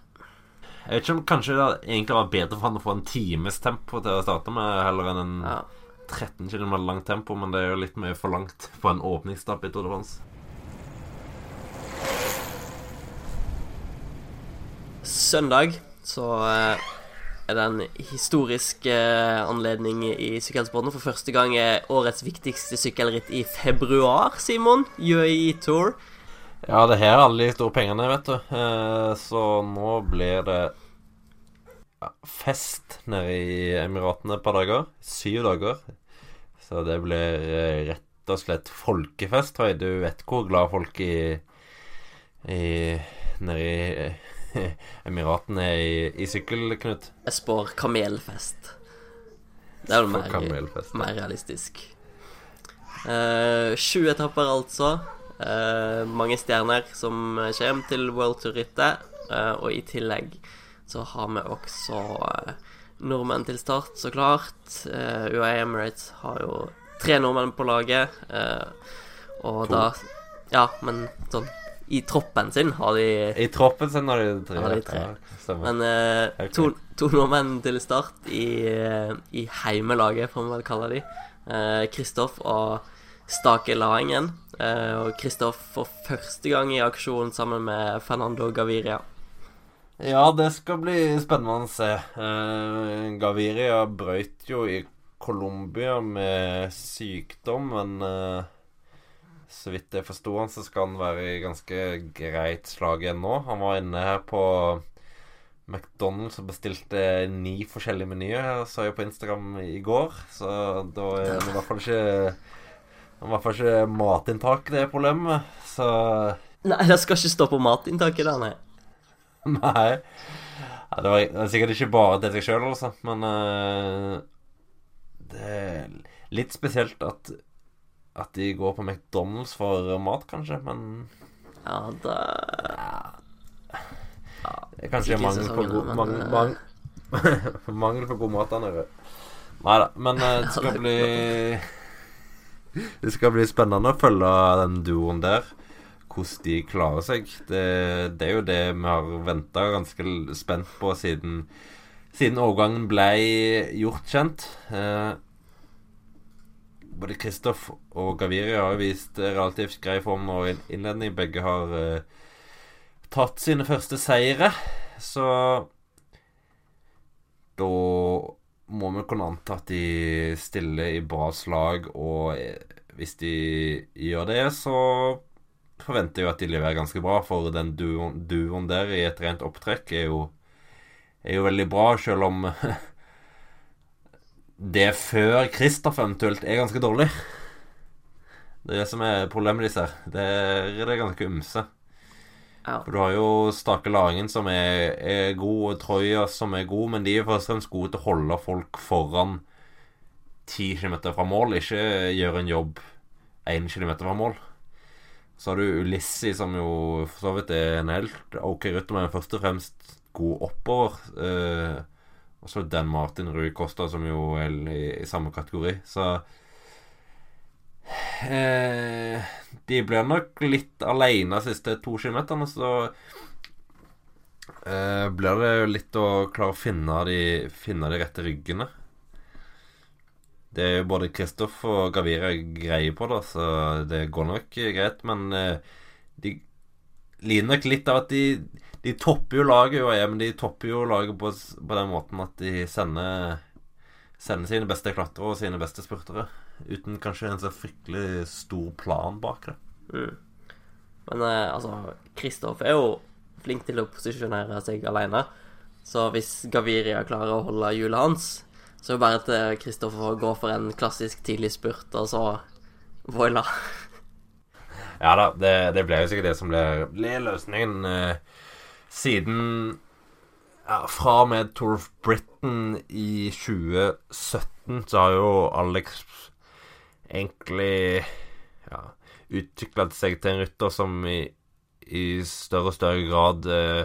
Jeg vet ikke om kanskje det egentlig var bedre for han å få en times tempo til å starte med, heller enn en Ja. 13 km langt tempo, men det er jo litt mye for langt på en åpningsstapp i Tour de France. Søndag så eh, er det en historisk eh, anledning i sykkelsporten. For første gang er årets viktigste sykkelritt i februar, Simon. UAE Tour. Ja, det her er alle de store pengene, vet du. Eh, Så nå blir det fest nede i Emiratene et par dager. Syv dager. Så det blir eh, rett og slett folkefest, tror jeg. Du vet hvor glad folk i, i Nede i eh, Emiratene er i, i sykkel, Knut. Jeg spår kamelfest. Det er jo mer, mer realistisk. Eh, Sju etapper, altså. Eh, mange stjerner som kommer til World Tour-rittet. Uh, og i tillegg så har vi også uh, nordmenn til start, så klart. Uh, UAE Emirates har jo tre nordmenn på laget. eh, og cool. da Ja, men sånn I troppen sin har de I troppen sin har de tre. Har de tre. Ja. Men eh, to, to nordmenn til start i, eh, i heimelaget, får man vel kalle de. Eh, Kristoff og Stake Laengen. Eh, og Kristoff for første gang i aksjon sammen med Fernando Gaviria. Ja, det skal bli spennende å se. Eh, Gaviria brøyt jo i Colombia med sykdom, men eh, så vidt jeg forsto han, så skal han være i ganske greit slag igjen nå. Han var inne her på McDonald's og bestilte ni forskjellige menyer, sa jeg på Instagram i går. Så da er det i hvert fall ikke i hvert fall ikke matinntak det er problemet. Så Nei, det skal ikke stå på matinntaket der, nei. Nei. Ja, det, var, det er sikkert ikke bare til seg sjøl, altså. Men uh, det er litt spesielt at At de går på McDonald's for mat, kanskje. Men Ja, da det er kanskje mangel på god men, mangel, eh, mangel, mangel på god mat der nede. Nei da. Men uh, det skal bli Det skal bli spennende å følge den duoen der. Hvordan de klarer seg. Det, det er jo det vi har venta ganske spent på siden Siden overgangen ble gjort kjent. Eh, både Kristoff og Gaviria har vist relativt grei form i innledning. Begge har eh, tatt sine første seire, så da må vi kunne anta at de stiller i bra slag, og eh, hvis de gjør det, så forventer jeg jo at de leverer ganske bra, for den duoen, duoen der i et rent opptrekk er jo, er jo veldig bra, selv om det før Kristoff eventuelt er ganske dårlig. Det er det som er problemet deres her. Det er det ganske ymse. Ja. For du har jo Stake Laringen som er, er god, og Troya som er god, men de er først og fremst gode til å holde folk foran 10 km fra mål, ikke gjøre en jobb 1 km fra mål. Så har du Ulissi, som jo for så vidt er en helt ok rytter, men først og fremst god oppover. Eh, og så Dan Martin Rui Costa, som jo er i, i samme kategori. Så eh, De blir nok litt alene de siste to kilometerne, så eh, blir det jo litt å klare å finne de, finne de rette ryggene. Det er jo både Kristoff og Gavira greie på da, så det går nok greit. Men eh, de lider nok litt av at de, de topper jo laget jo, men de topper jo laget på, på den måten at de sender, sender sine beste klatrere og sine beste spurtere. Uten kanskje en så fryktelig stor plan bak det. Mm. Men eh, altså, Kristoff er jo flink til å posisjonere seg alene. Så hvis Gaviria klarer å holde hjulet hans, så er det bare til Kristoffer å gå for en klassisk tidlig spurt, og så voila. Ja da, det, det ble jo sikkert det som ble, ble løsningen. Eh, siden ja, Fra og med Tour of Britain i 2017 så har jo Alex egentlig ja, utvikla seg til en rytter som i, i større og større grad eh,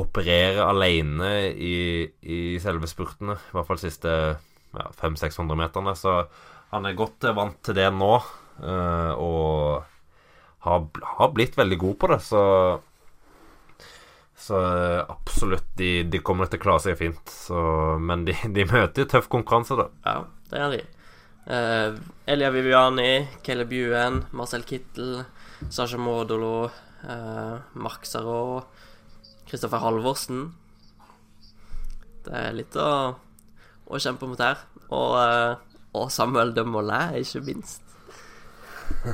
opererer alene i, i selve spurtene. I hvert fall de siste ja, 500-600 meterne. Så han er godt vant til det nå, eh, og har, har, blitt veldig god på det. Så, så absolutt, de, de kommer til å klare seg fint. Så, men de, de møter tøff konkurranse, da. Ja, det gjør de. Uh, Elia Viviani, Caleb Ewan, Marcel Kittel, Sasha Modolo, uh, Mark Sarot, Kristoffer Halvorsen. Det er litt å, å kjempe mot her. Og, uh, og Samuel de Mollet, ikke minst.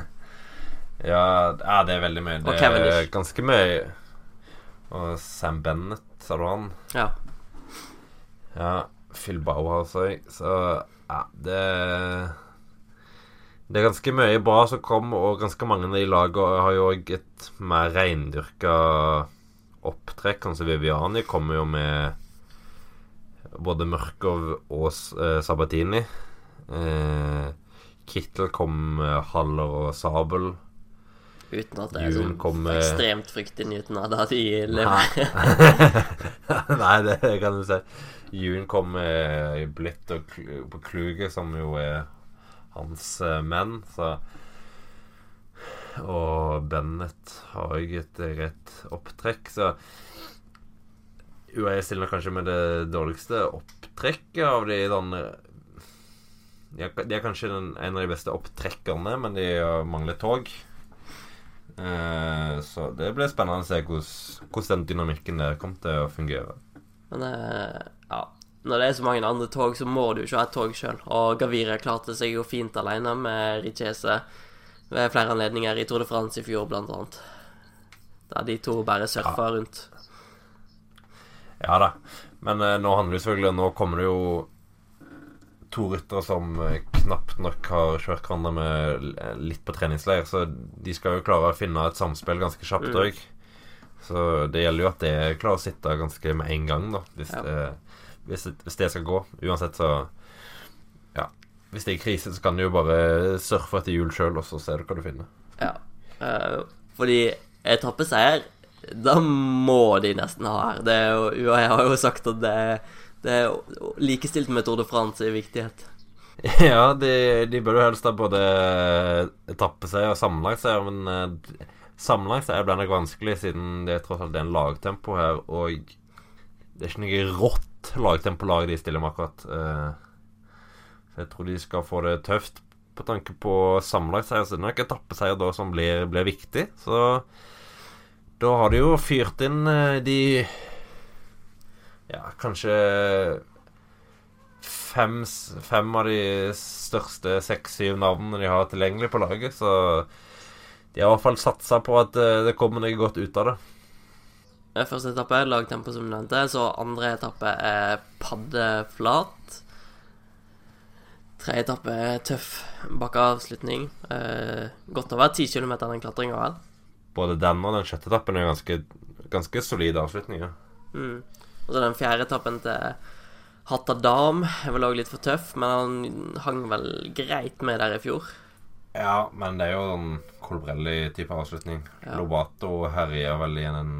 ja, det er veldig mye. Det er ganske mye. Og Sam Bennett, sa du han? Ja. Ja, Phil Bauhaus altså. så ja, det Det er ganske mye bra som kom, og ganske mange av de lagene har jo òg et mer reindyrka opptrekk. Altså Viviani kommer jo med både Mørkov og eh, Sabatini. Eh, Kittel kom med Haller og Sabel. Uten at det er sånn med... ekstremt fryktinngytende at de lever. Nei, det kan du si. Jun kom med Blitt og på Kluge, som jo er hans uh, menn, så Og Bennett har òg et rett opptrekk, så UAE stiller kanskje med det dårligste opptrekket av de sånn De er kanskje den, en av de beste opptrekkerne, men de mangler tog. Eh, så det blir spennende å se hvordan, hvordan den dynamikken der kommer til å fungere. Men eh, Når det er så mange andre tog, så må du ikke ha et tog sjøl. Og Gavira klarte seg jo fint alene med Richese ved flere anledninger i Tour de France i fjor, blant annet. Da de to bare surfa ja. rundt. Ja da. Men eh, nå handler det selvfølgelig Nå kommer det jo to ryttere som knapt nok har kjørt hverandre med litt på treningsleir, så de skal jo klare å finne et samspill ganske kjapt òg. Mm. Så det gjelder jo at det klarer å sitte ganske med en gang, da. Hvis, ja. det, hvis, hvis, det, skal gå. Uansett, så Ja. Hvis det er krise, så kan du jo bare surfe etter hjul sjøl, og så ser du hva du finner. Ja. Uh, fordi etappeseier, da må de nesten ha her. Det er jo, UAE har jo sagt at det det er likestilt med Tour de France i viktighet. Ja, de, de bør jo helst ha både etappeseier og sammenlagtseier, men uh, sammenlagtseier blir nok vanskelig, siden det er tross alt er en lagtempo her, og det er ikke noe rått lagtempolag de stiller med akkurat. Uh, så jeg tror de skal få det tøft på tanke på sammenlagtseier. Så det er nok etappeseier da som blir, blir viktig. Så da har de jo fyrt inn uh, de ja, kanskje fem, fem av de største seks-syv navnene de har tilgjengelig på laget. Så de har i hvert fall satsa på at eh, det kommer noe godt ut av det. Første etappe er lagtempo, som du nevnte. Så andre etappe er paddeflat. Tredje etappe er tøff bakkeavslutning. Eh, godt over ti kilometer den klatringa, vel. Både den og den sjette etappen er ganske, ganske solide avslutninger. Mm. Og så den fjerde etappen til Hattadam er vel òg litt for tøff, men han hang vel greit med der i fjor. Ja, men det er jo en Colbrelli-type avslutning. Ja. Lobato herjer vel i den,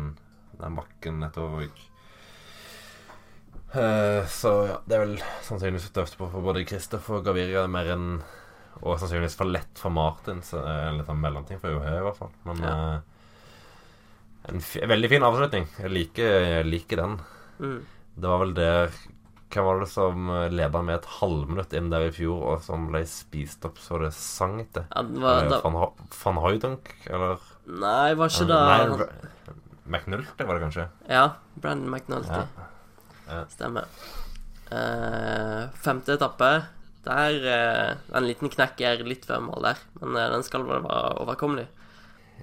den bakken et Uh. Eh, så ja, det er vel sannsynligvis tøft på for både Kristoffer og Gaviria mer enn Og sannsynligvis for lett for Martin, så det er en av en mellomting for UH i hvert fall. Men Ja. uh, en veldig fin avslutning. Jeg liker, jeg liker den. Mm. Det var vel der Hvem var det som leda med et halvminutt inn der i fjor, og som ble spist opp så det sang etter? Ja, det var, Eller da, Van, Van Hooydonk, eller nei, var ikke det Nei, McNulty var det kanskje? Ja, Brandon McNulty. Ja. Ja. Stemmer. Uh, femte etappe. Der uh, En liten knekk er litt før mål der, men uh, den skal vel være overkommelig.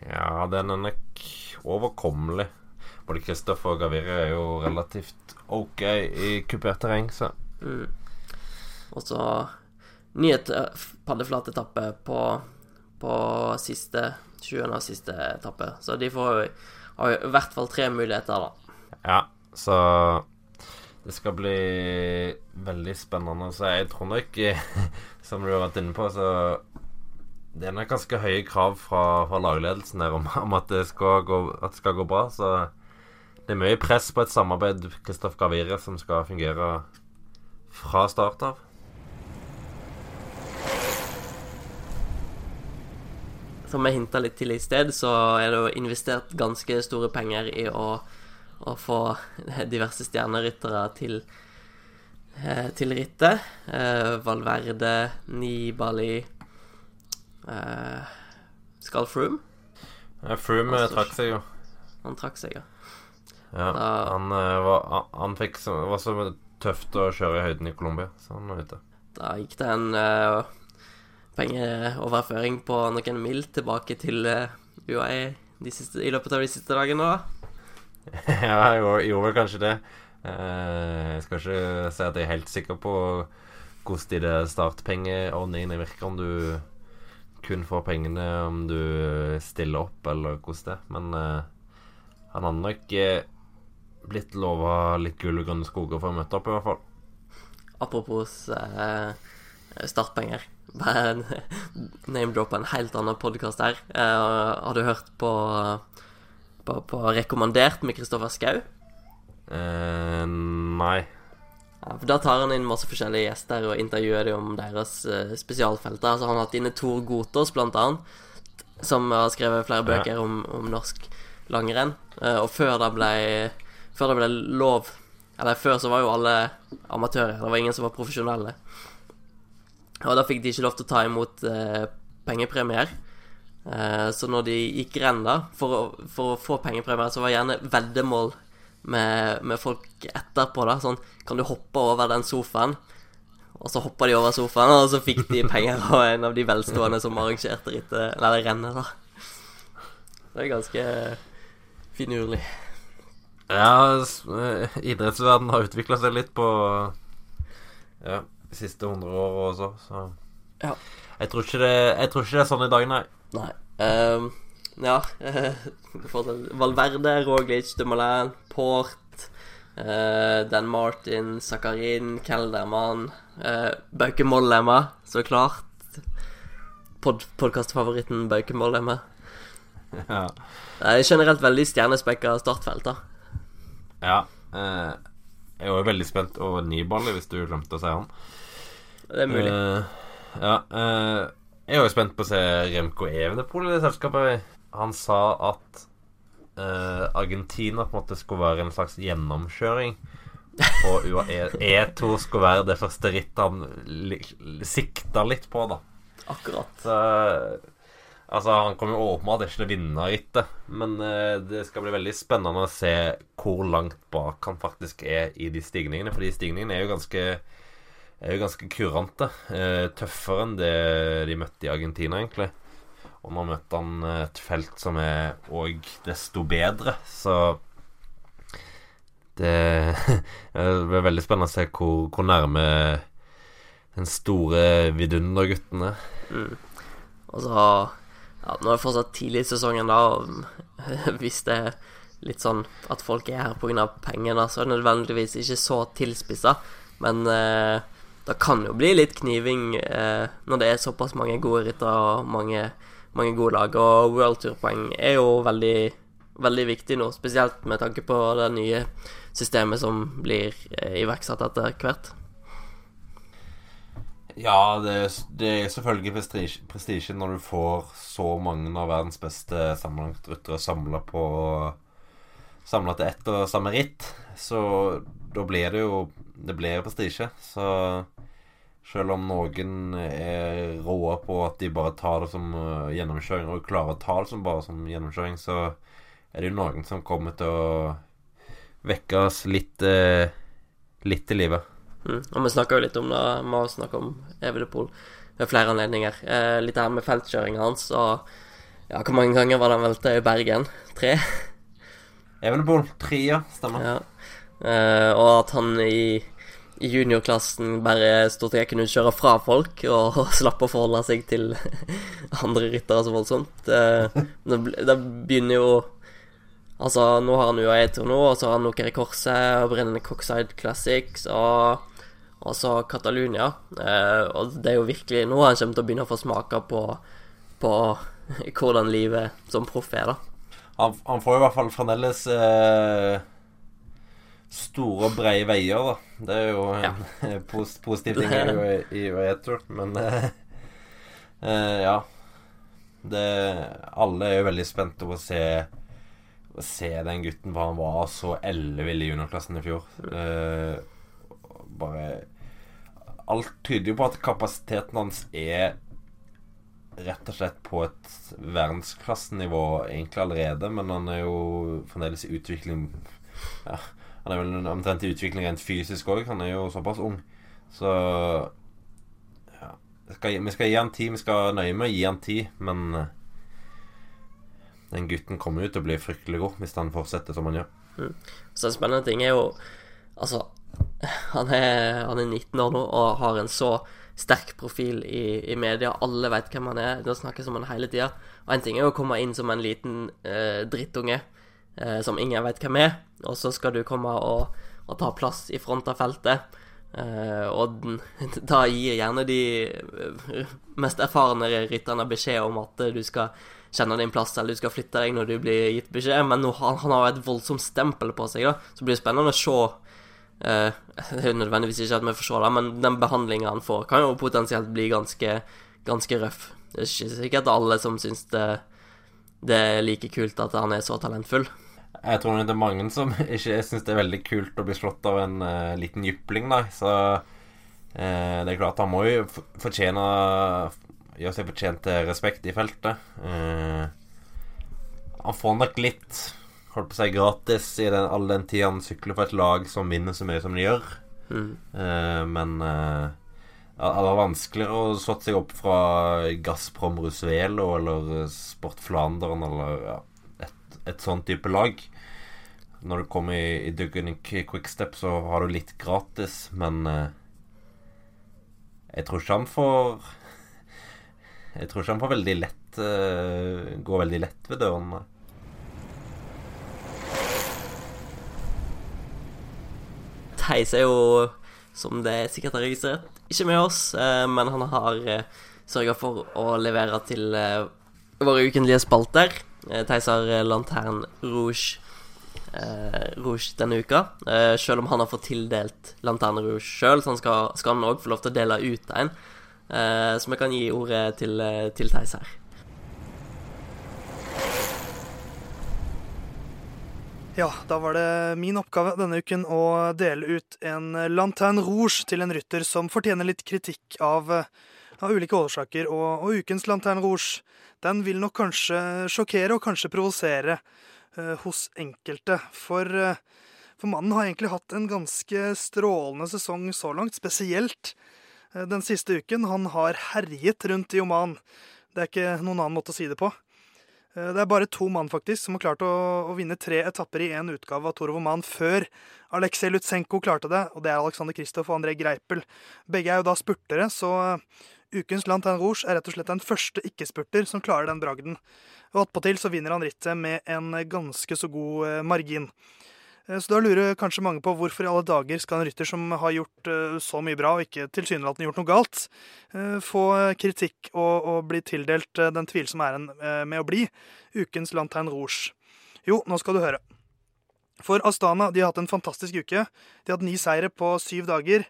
Ja, den er nok overkommelig. Både Kristoffer og Gavire er jo relativt ok i kupert terreng, så Mm. Og så ny et- eh, paddeflat etappe på, på siste sjuende og siste etappe. Så de får jo har i hvert fall tre muligheter, da. Ja, så det skal bli veldig spennende. Så jeg tror nok, som du har vært inne på, så det er nok ganske høye krav fra, fra lagledelsen her om, om at, det gå, at det skal gå bra. Så det er mye press på et samarbeid Kristoff Gavire som skal fungere fra start av. Som jeg hinta litt til i sted, så er det jo investert ganske store penger i å, å få diverse stjerneryttere til, eh, til rittet. Eh, Valverde, Nibali eh, Skal Froome? Ja, Froome Altså, trakk seg jo. Han trakk seg, ja. Ja, Da- han, eh, var, han, fikk var så tøft å kjøre i høyden i Colombia, så han var ute. Da gikk det en uh, pengeoverføring på noen mil tilbake til uh, UAE de siste, i løpet av de siste dagene, da. ja, jeg gjorde, vel kanskje det. Eh, jeg skal ikke si at jeg er helt sikker på hvordan de der startpengeordningene virker, om du kun får pengene om du stiller opp, eller hvordan det er. Men uh, han hadde nok eh, blitt lova litt gull og grønne skoger for å møte opp, i hvert fall. Apropos uh, startpenger. Bare en helt annen podkast her. Uh, har du hørt på, på, på Rekommandert med Kristoffer Schou? Uh, nei. Ja, for Da tar han inn masse forskjellige gjester og intervjuer dem om deres uh, spesialfelter. Altså Han har hatt inne Tor Gotaas, blant annet, som har skrevet flere bøker om, om norsk langrenn. Eh, og før det ble Før det ble lov Eller før så var jo alle amatører. Det var ingen som var profesjonelle. Og da fikk de ikke lov til å ta imot eh, pengepremier. Eh, så når de gikk renn, for å, for å få pengepremier, så var det gjerne veddemål med, med folk etterpå, da. Sånn Kan du hoppe over den sofaen? Og så hoppa de over sofaen, og så fikk de penger av en av de velstående som arrangerte rittet, eller rennet, da. Det er ganske finurlig. Ja, eh, idrettsverden har utvikla seg litt på Ja, de siste hundre åra også, så Ja. jeg, tror det, jeg tror ikke det er sånn i dag, nei. Nei. Um, ja. Valverde, Roglic, Dumoulin, Port, uh, Dan Martin, Zakarin, Kelderman, uh, Bauke Mollema, så klart. Pod Podkastfavoritten Bauke Mollema. Ja. Er generelt veldig stjernespekka startfelt, da. ja eh, jeg er jo veldig spent over Nibali, hvis du glemte å si han. Det er mulig. Uh, ja. Uh, jeg er jo spent på å se Remco Evenepool i det selskapet. Han sa at uh, Argentina på en måte skulle være en slags gjennomkjøring. Og UAE E2 skulle være det første rittet han sikta litt på, da. Akkurat. Så Altså, han kommer jo åpenbart ikke til å vinne rittet, men det skal bli veldig spennende å se hvor langt bak han faktisk er i de stigningene. For de stigningene er jo ganske er jo ganske kurante. Eh, tøffere enn det de møtte i Argentina, egentlig. Og nå møtte han et felt som er òg desto bedre, så det, det blir veldig spennende å se hvor, hvor nærme Den store vidunderguttene. Mm. Og så ja, Nå er det fortsatt tidlig i sesongen, da, og hvis det er litt sånn at folk er her pga. pengene, så er det nødvendigvis ikke så tilspissa. Men eh, det kan jo bli litt kniving eh, når det er såpass mange gode ryttere og mange, mange gode lag. Og World Tour-poeng er jo veldig, veldig viktig nå, spesielt med tanke på det nye systemet som blir eh, iverksatt etter hvert. Ja, det, det er selvfølgelig prestisje, når du får så mange av verdens beste sammenlagtryttere samla på Samla til ett og samme ritt. Så da blir det jo Det blir prestisje. Så selv om noen er råe på at de bare tar det som uh, gjennomkjøring, og klarer å ta det som bare som gjennomkjøring, så er det jo noen som kommer til å vekke oss litt, uh, litt i livet. Mm. Og vi snakka jo litt om det, vi har snakka om Evenepool ved flere anledninger. Eh, litt her med feltkjøringa hans, og ja, hvor mange ganger var det han velta i Bergen? Tre? Evenepool, tre, ja. Stemmer. Ja. Eh, og at han i, i juniorklassen bare stort sett kunne kjøre fra folk og, og slapp å forholde seg til andre ryttere så voldsomt. Eh, det, det begynner jo Altså, nå har han UAE Tour nå, og så har han Nokere Korset og Brennende Cockside Classics og og så Catalunya. Eh, og det er jo virkelig nå han kommer til å begynne å få smake på, på hvordan livet som proff er, da. Han, han, får i hvert fall fremdeles eh, store brede veier, da. Det er jo en pos positiv ting i, i Uetur, men eh, eh, ja. Det, alle er jo veldig spente på å se Å se den gutten for han var så ellevill i juniorklassen i fjor. Eh, bare Alt tyder jo på at kapasiteten hans er rett og slett på et verdensklassenivå egentlig allerede, men han er jo fremdeles i utvikling ja, Han er vel omtrent i utvikling rent fysisk òg. Han er jo såpass ung. Så ja, skal, Vi skal gi han tid. Vi skal nøye med å gi han tid, men uh, den gutten kommer jo til å bli fryktelig god hvis han fortsetter som han gjør. Mm. Så en spennende ting er jo Altså, han er, han er 19 år nå og har en så sterk profil i, i media. Alle vet hvem han er. Det snakkes om han hele tida. Og en ting er å komme inn som en liten eh, drittunge eh, som ingen vet hvem er, og så skal du komme og, og ta plass i front av feltet. Eh, og da gir gjerne de eh, mest erfarne rytterne beskjed om at du skal kjenne din plass, eller du skal flytte deg når du blir gitt beskjed. Men nå, han, han har et voldsomt stempel på seg, da. Så blir det spennende å se Uh, det er jo nødvendigvis ikke at vi forsvarer, men den behandlinga han får, kan jo potensielt bli ganske, ganske røff. Det er ikke sikkert alle som syns det, det, er like kult at han er så talentfull. Jeg tror det er mange som ikke syns det er veldig kult å bli slått av en uh, liten jypling, da. Så uh, det er klart, han må jo fortjene gjøre seg fortjent til respekt i feltet. han får nok litt holdt på å si gratis i den, all den tida han sykler for et lag som vinner så mye som de gjør. Mm. Uh, men uh, det var vanskeligere å slått seg opp fra Gazprom Rusvelo eller Sport Flandern eller ja, et, et sånn type lag. Når du kommer i, i Duggan Quickstep, så har du litt gratis, men uh, jeg tror ikke han får Jeg tror ikke han får veldig lett uh, Går veldig lett ved dørene. Theis er jo, som det sikkert har registrert, ikke med oss, eh, men han har eh, sørga for å levere til eh, våre ukentlige spalter. Theis har Lantern Rouge Rouge denne uka. Eh, selv om han har fått tildelt Lantern Rouge sjøl, så han skal, skal han òg få lov til å dele ut en. Eh, så vi kan gi ordet til, til Theis her. Ja, da var det min oppgave denne uken å dele ut en Lanterne Rouge til en rytter som fortjener litt kritikk av, av ulike årsaker. Og, og, ukens Lanterne Rouge den vil nok kanskje sjokkere og kanskje provosere uh, hos enkelte. For, uh, for, mannen har egentlig hatt en ganske strålende sesong så langt, spesielt uh, den siste uken. Han har herjet rundt i Oman. Det er ikke noen annen måte å si det på. Eh, Det er bare to mann faktisk som har klart å, å vinne tre etapper i én utgave av Tour of Oman før Aleksej Lutsenko klarte det, og det er Alexander Kristoff og André Greipel. Begge er jo da spurtere, så eh, ukens Lantin Rouge er rett og slett den første ikke-spurter som klarer den bragden. Og attpåtil så vinner han rittet med en ganske så god eh, margin. Eh, Så da lurer kanskje mange på hvorfor i alle dager skal en rytter som har gjort eh, så mye bra, og ikke tilsynelatende gjort noe galt, eh, få kritikk og, og bli tildelt den tvilsomme æren med å bli ukens Lantein Rouge. Jo, nå skal du høre. For Astana de har hatt en fantastisk uke. De har hatt ni seire på syv dager.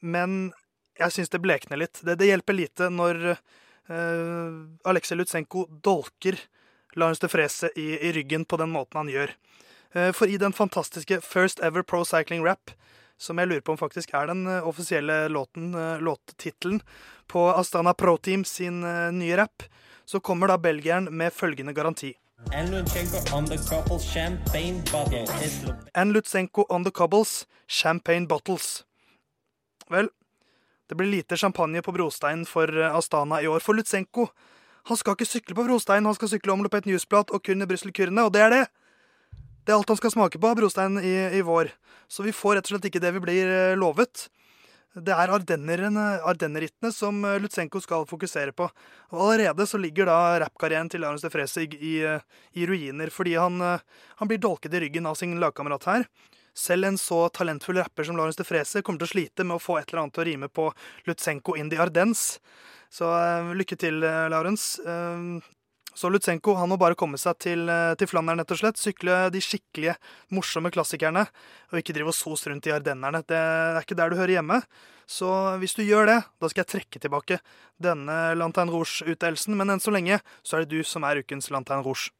Men jeg syns det blekner litt. Det, det hjelper lite når uh, Aleksej Lutsenko dolker Lars de Frese i, i ryggen på den måten han gjør. Eh, For i den fantastiske First Ever Pro Cycling Rap, som jeg lurer på om faktisk er den eh, offisielle låten, eh, låttittelen på Astana Pro Team sin nye rap, så kommer da belgieren med følgende garanti. And Lutsenko on the couple champagne bottle. And Lutsenko on the cobbles, champagne bottles. Vel, det blir lite champagne på brosteinen for Astana i år. For Lutsenko han skal ikke sykle på brostein, han skal sykle om et newsblad og kun i Brussel-kurene, og det er det! Det er alt han skal smake på av brostein i, i vår. Så vi får rett og slett ikke det vi blir eh, lovet. Det er ardennerittene som eh, Lutsenko skal fokusere på. Og allerede så ligger da rappkarrieren til Lawrence de Fresig i, i, eh, ruiner, fordi han, han blir dolket i ryggen av sin lagkamerat her. Selv en så talentfull rapper som Lawrence de Frese kommer til å slite med å få et eller annet til å rime på Lutsenko in the Ardennes. Så uh, lykke til, Lawrence. Eh, så Lutsenko han må bare komme seg til, eh, til Flandern, rett og slett. Sykle de skikkelige, morsomme klassikerne, og ikke drive og sos rundt i Ardennerne. Det er ikke der du hører hjemme. Så hvis du gjør det, da skal jeg trekke tilbake denne Lanterne Rouge-utdelelsen. Men enn så lenge så er det du som er ukens Lanterne Rouge.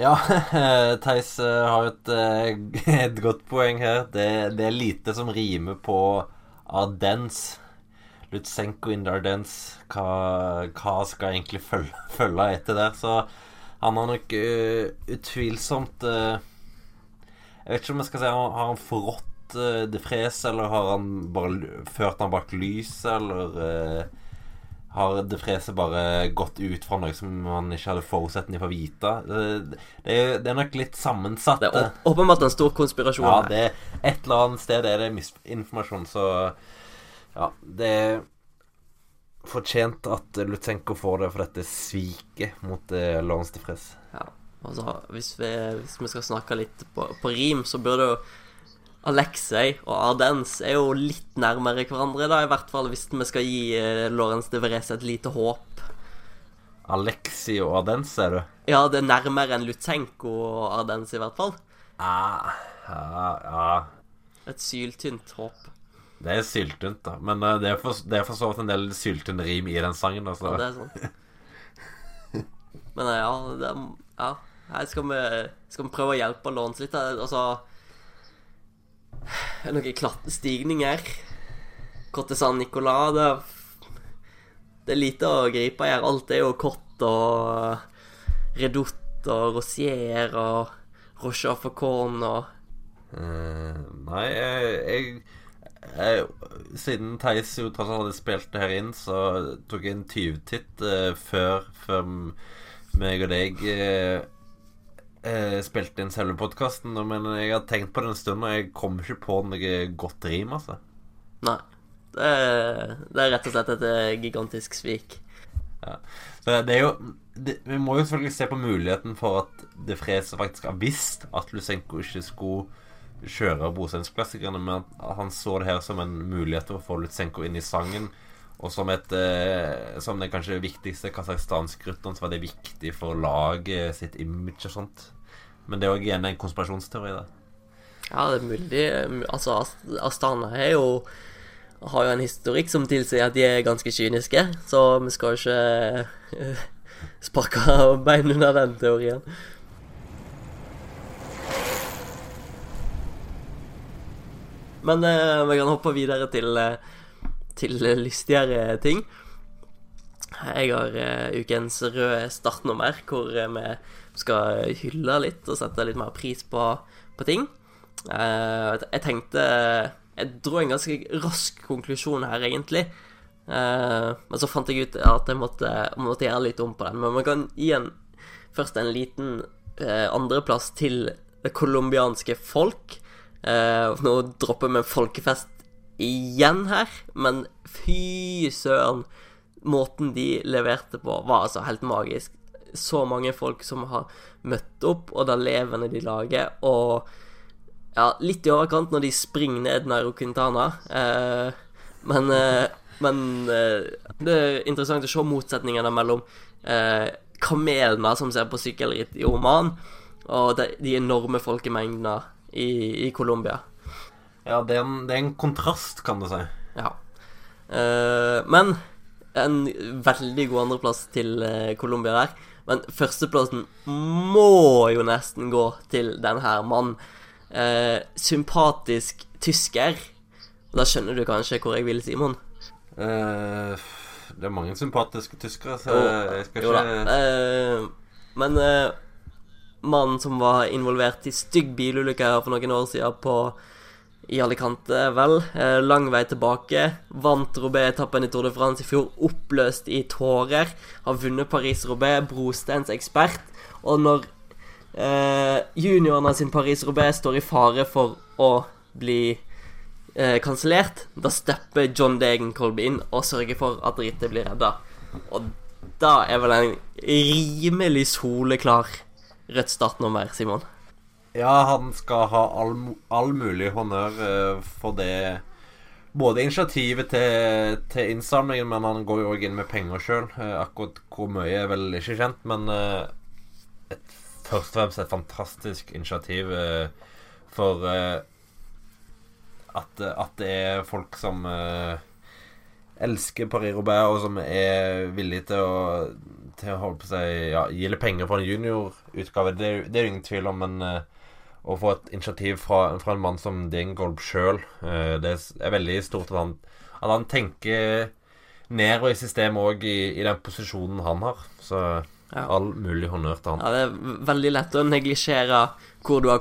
Ja, Theis eh, har et, eh, et godt poeng her. Det, det er lite som rimer på Ardens. Lutsenko in Dardens Hva, hva skal egentlig følge, følge etter der? Så han har nok uh, utvilsomt uh, Jeg vet ikke om jeg skal si Har har han forrådt uh, De Frese, eller har han bare ført han bak lyset, eller eh, har De Frese bare gått ut fra noe som han ikke hadde forutsetning for å vite? Det, det, er, det er nok litt sammensatt. Det er åpenbart en stor konspirasjon Ja, det er et eller annet sted er det misinformasjon, så ja, det er fortjent at Lutsenko får det for dette sviket mot eh, Lawrence de Fresse. Ja, altså, hvis vi, hvis vi skal snakke litt på, på rim, så burde jo Alexei og Ardens er jo litt nærmere hverandre, da, i hvert fall hvis vi skal gi eh, Lawrence de Vrez et lite håp. Alexi og Ardens, er du? Ja, det er nærmere enn Lutsenko og Ardens, i hvert fall. Ah, ja, ja. Et syltynt håp. Det er syltynt, da. Men uh, det er for, det er for så vidt en del syltynn rim i den sangen. Altså. Ja, det er sånn. Men uh, ja, det ja. Her skal vi, skal vi prøve å hjelpe Lawrence litt. da. Altså det noen klatt stigninger? Cote San Nicolas det, er- det er lite å gripe her. Alt er jo kort og redott og Rosier og Rocher Faucon og Eh, nei, jeg, jeg, jeg Siden Theis jo tross alt hadde spilt det her inn, så tok jeg en tyvtitt eh, før, før meg og deg eh, eh, spilte inn selve podkasten. Men jeg har tenkt på det en stund, og jeg kom ikke på noe godt rim, altså. Nei. Det er, det er rett og slett et eh, gigantisk svik. Så det er jo det, Vi må jo selvfølgelig se på muligheten for at De Frese faktisk har visst at Lusenko ikke skulle kjøre Brosteinsklassikerne, men han så det her som en mulighet til å få Lutsenko inn i sangen. Og som, et, eh, som den kanskje viktigste kasakhstanske rytteren så var det viktig for laget sitt image og sånt. Men det er òg igjen en konspirasjonsteori, da. Ja, det er mulig. Altså, Astana er jo har jo en historikk som tilsier at de er ganske kyniske, så vi skal jo ikke eh, sparke bein under den teorien. Men uh, vi kan hoppe videre til, uh, til lystigere ting. Jeg har uh, ukens røde startnummer, hvor vi skal hylle litt og sette litt mer pris på, på ting. Jeg tenkte Jeg dro en ganske rask konklusjon her, egentlig. Men så fant jeg ut at jeg måtte, måtte gjøre litt om på den. Men man kan gi en først en liten andreplass til det colombianske folk. Eh, nå dropper vi folkefest igjen her, men fy søren. Måten de leverte på, var altså helt magisk. Så mange folk som har møtt opp, og det levende de lager. Og ja, litt i overkant når de springer ned Nairo Quintana. Uh, men uh, men det er interessant å se motsetningene mellom kamelene som ser på sykkelritt i Oman, og de, de enorme folkemengdene i, i Colombia. Ja, det er, en, det er en kontrast, kan du si. Ja. Uh, men en veldig god andreplass til uh, Colombia der. Men førsteplassen må jo nesten gå til denne mannen. Uh, sympatisk tysker. Da skjønner du kanskje hvor jeg vil, Simon. Uh, det er mange sympatiske tyskere, så Jo, jeg skal jo da. ikke men mannen som var involvert i stygg bilulykke her for noen år siden på i Alicante, vel. Eh, lang vei tilbake. Vant Robé-etappen i Tour de France i fjor, oppløst i tårer. Har vunnet Paris-Robé, brostens ekspert. Og når eh, juniorene sin Paris-Robé står i fare for å bli eh, kansellert, da stepper John Degenkolb inn og sørger for at rittet blir redda. Og da er vel en rimelig soleklar rødt startnummer, Simon. Ja, han skal ha all, all mulig honnør eh, for det Både initiativet til, til innsamlingen, men han går jo òg inn med penger sjøl. akkurat hvor mye er vel ikke kjent, men eh, et, først og fremst et fantastisk initiativ eh, for eh, at, at det er folk som eh, elsker Paris Robert, og som er villige til å til å holde på seg Ja, gi litt penger for en juniorutgave, det, det er det ingen tvil om, men uh, å få et initiativ fra, fra en mann som Dingolb sjøl, det er veldig stort at han, at han tenker nedover i systemet òg, i, i den posisjonen han har. Så Ja. all mulig honnør til han. Ja, det er veldig lett å neglisjere hvor du har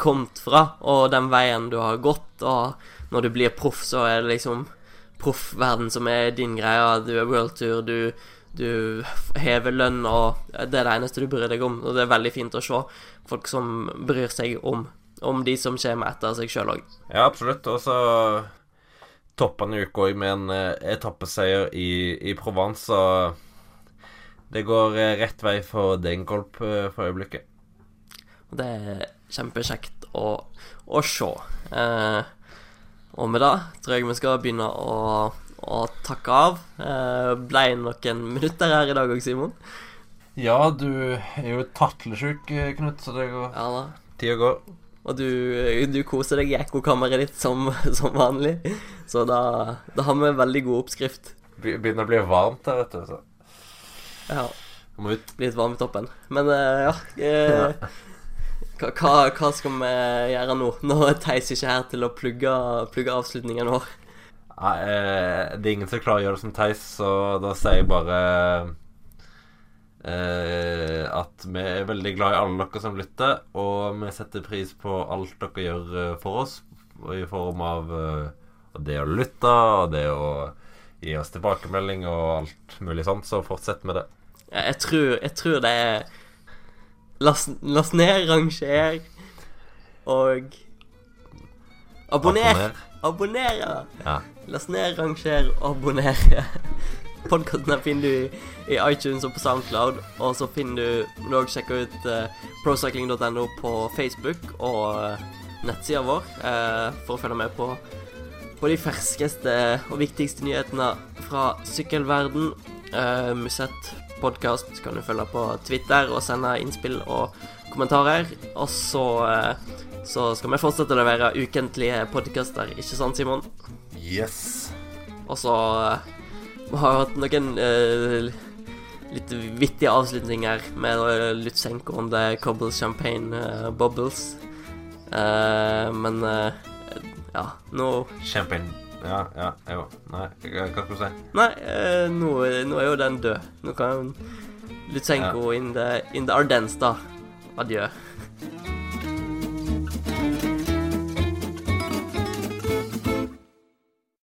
kommet fra, og den veien du har gått, og når du blir proff, så er det liksom proffverden som er din greie. Du er worldtour, du, du hever lønn, og det er det eneste du bryr deg om. Og det er veldig fint å se folk som bryr seg om, om de som kommer etter seg sjøl òg. Ja, absolutt. Og så toppa han uka òg med en eh, etappeseier i, i Provence. Så det går eh, rett vei for Dengolp eh, for øyeblikket. Det er kjempekjekt å, å se. Eh, og med det tror jeg vi skal begynne å, å takke av. Blei noen minutter her i dag òg, Simon. Ja, du er jo tatlesjuk, eh, Knut, så det går Ja da. Tida går. Og du, du koser deg i ekkokammeret ditt som, som vanlig. Så da, da har vi en veldig god oppskrift. Begynner å bli varmt her, vet du. Så Ja, må ut. Bli litt varm i toppen. Men eh, ja eh, hva, hva skal vi gjøre nå? Nå er Theis ikke her til å plugge, plugge avslutningen vår. Nei, eh, det er ingen som klarer å gjøre det som Theis, så da sier jeg bare eh, at vi er veldig glad i alle dere som lytter, og vi setter pris på alt dere gjør eh, for oss, i form av eh, det å lytte og det å gi oss tilbakemelding og alt mulig sånt, så fortsett med det. Jeg, jeg, tror, jeg tror det er Last, last ned, ranger og Abonner! Abonner, ja. Last ned, ranger, abonner. Podkasten finner du i, iTunes og på Soundcloud. Og så finner du må du også sjekke ut uh, procycling.no på Facebook og uh, nettsida vår uh, for å følge med på, på de ferskeste og viktigste nyhetene fra sykkelverden. Uh, Musett podkast kan du følge på Twitter og sende innspill og kommentarer. Og så, uh, så skal vi fortsette å levere ukentlige podkaster, ikke sant, Simon? Yes. Og så eh, Vi har hatt noen uh, litt vittige avslutninger med uh, Lutsenko om det Cobble Champagne uh, Bubbles. Men ja, nå Champagne. Ja, ja, jo. Nei, hva skal du si? Nei, nå, nå er jo den død. Nå kan Lutsenko in, the, in the Ardennes, da. Adjø.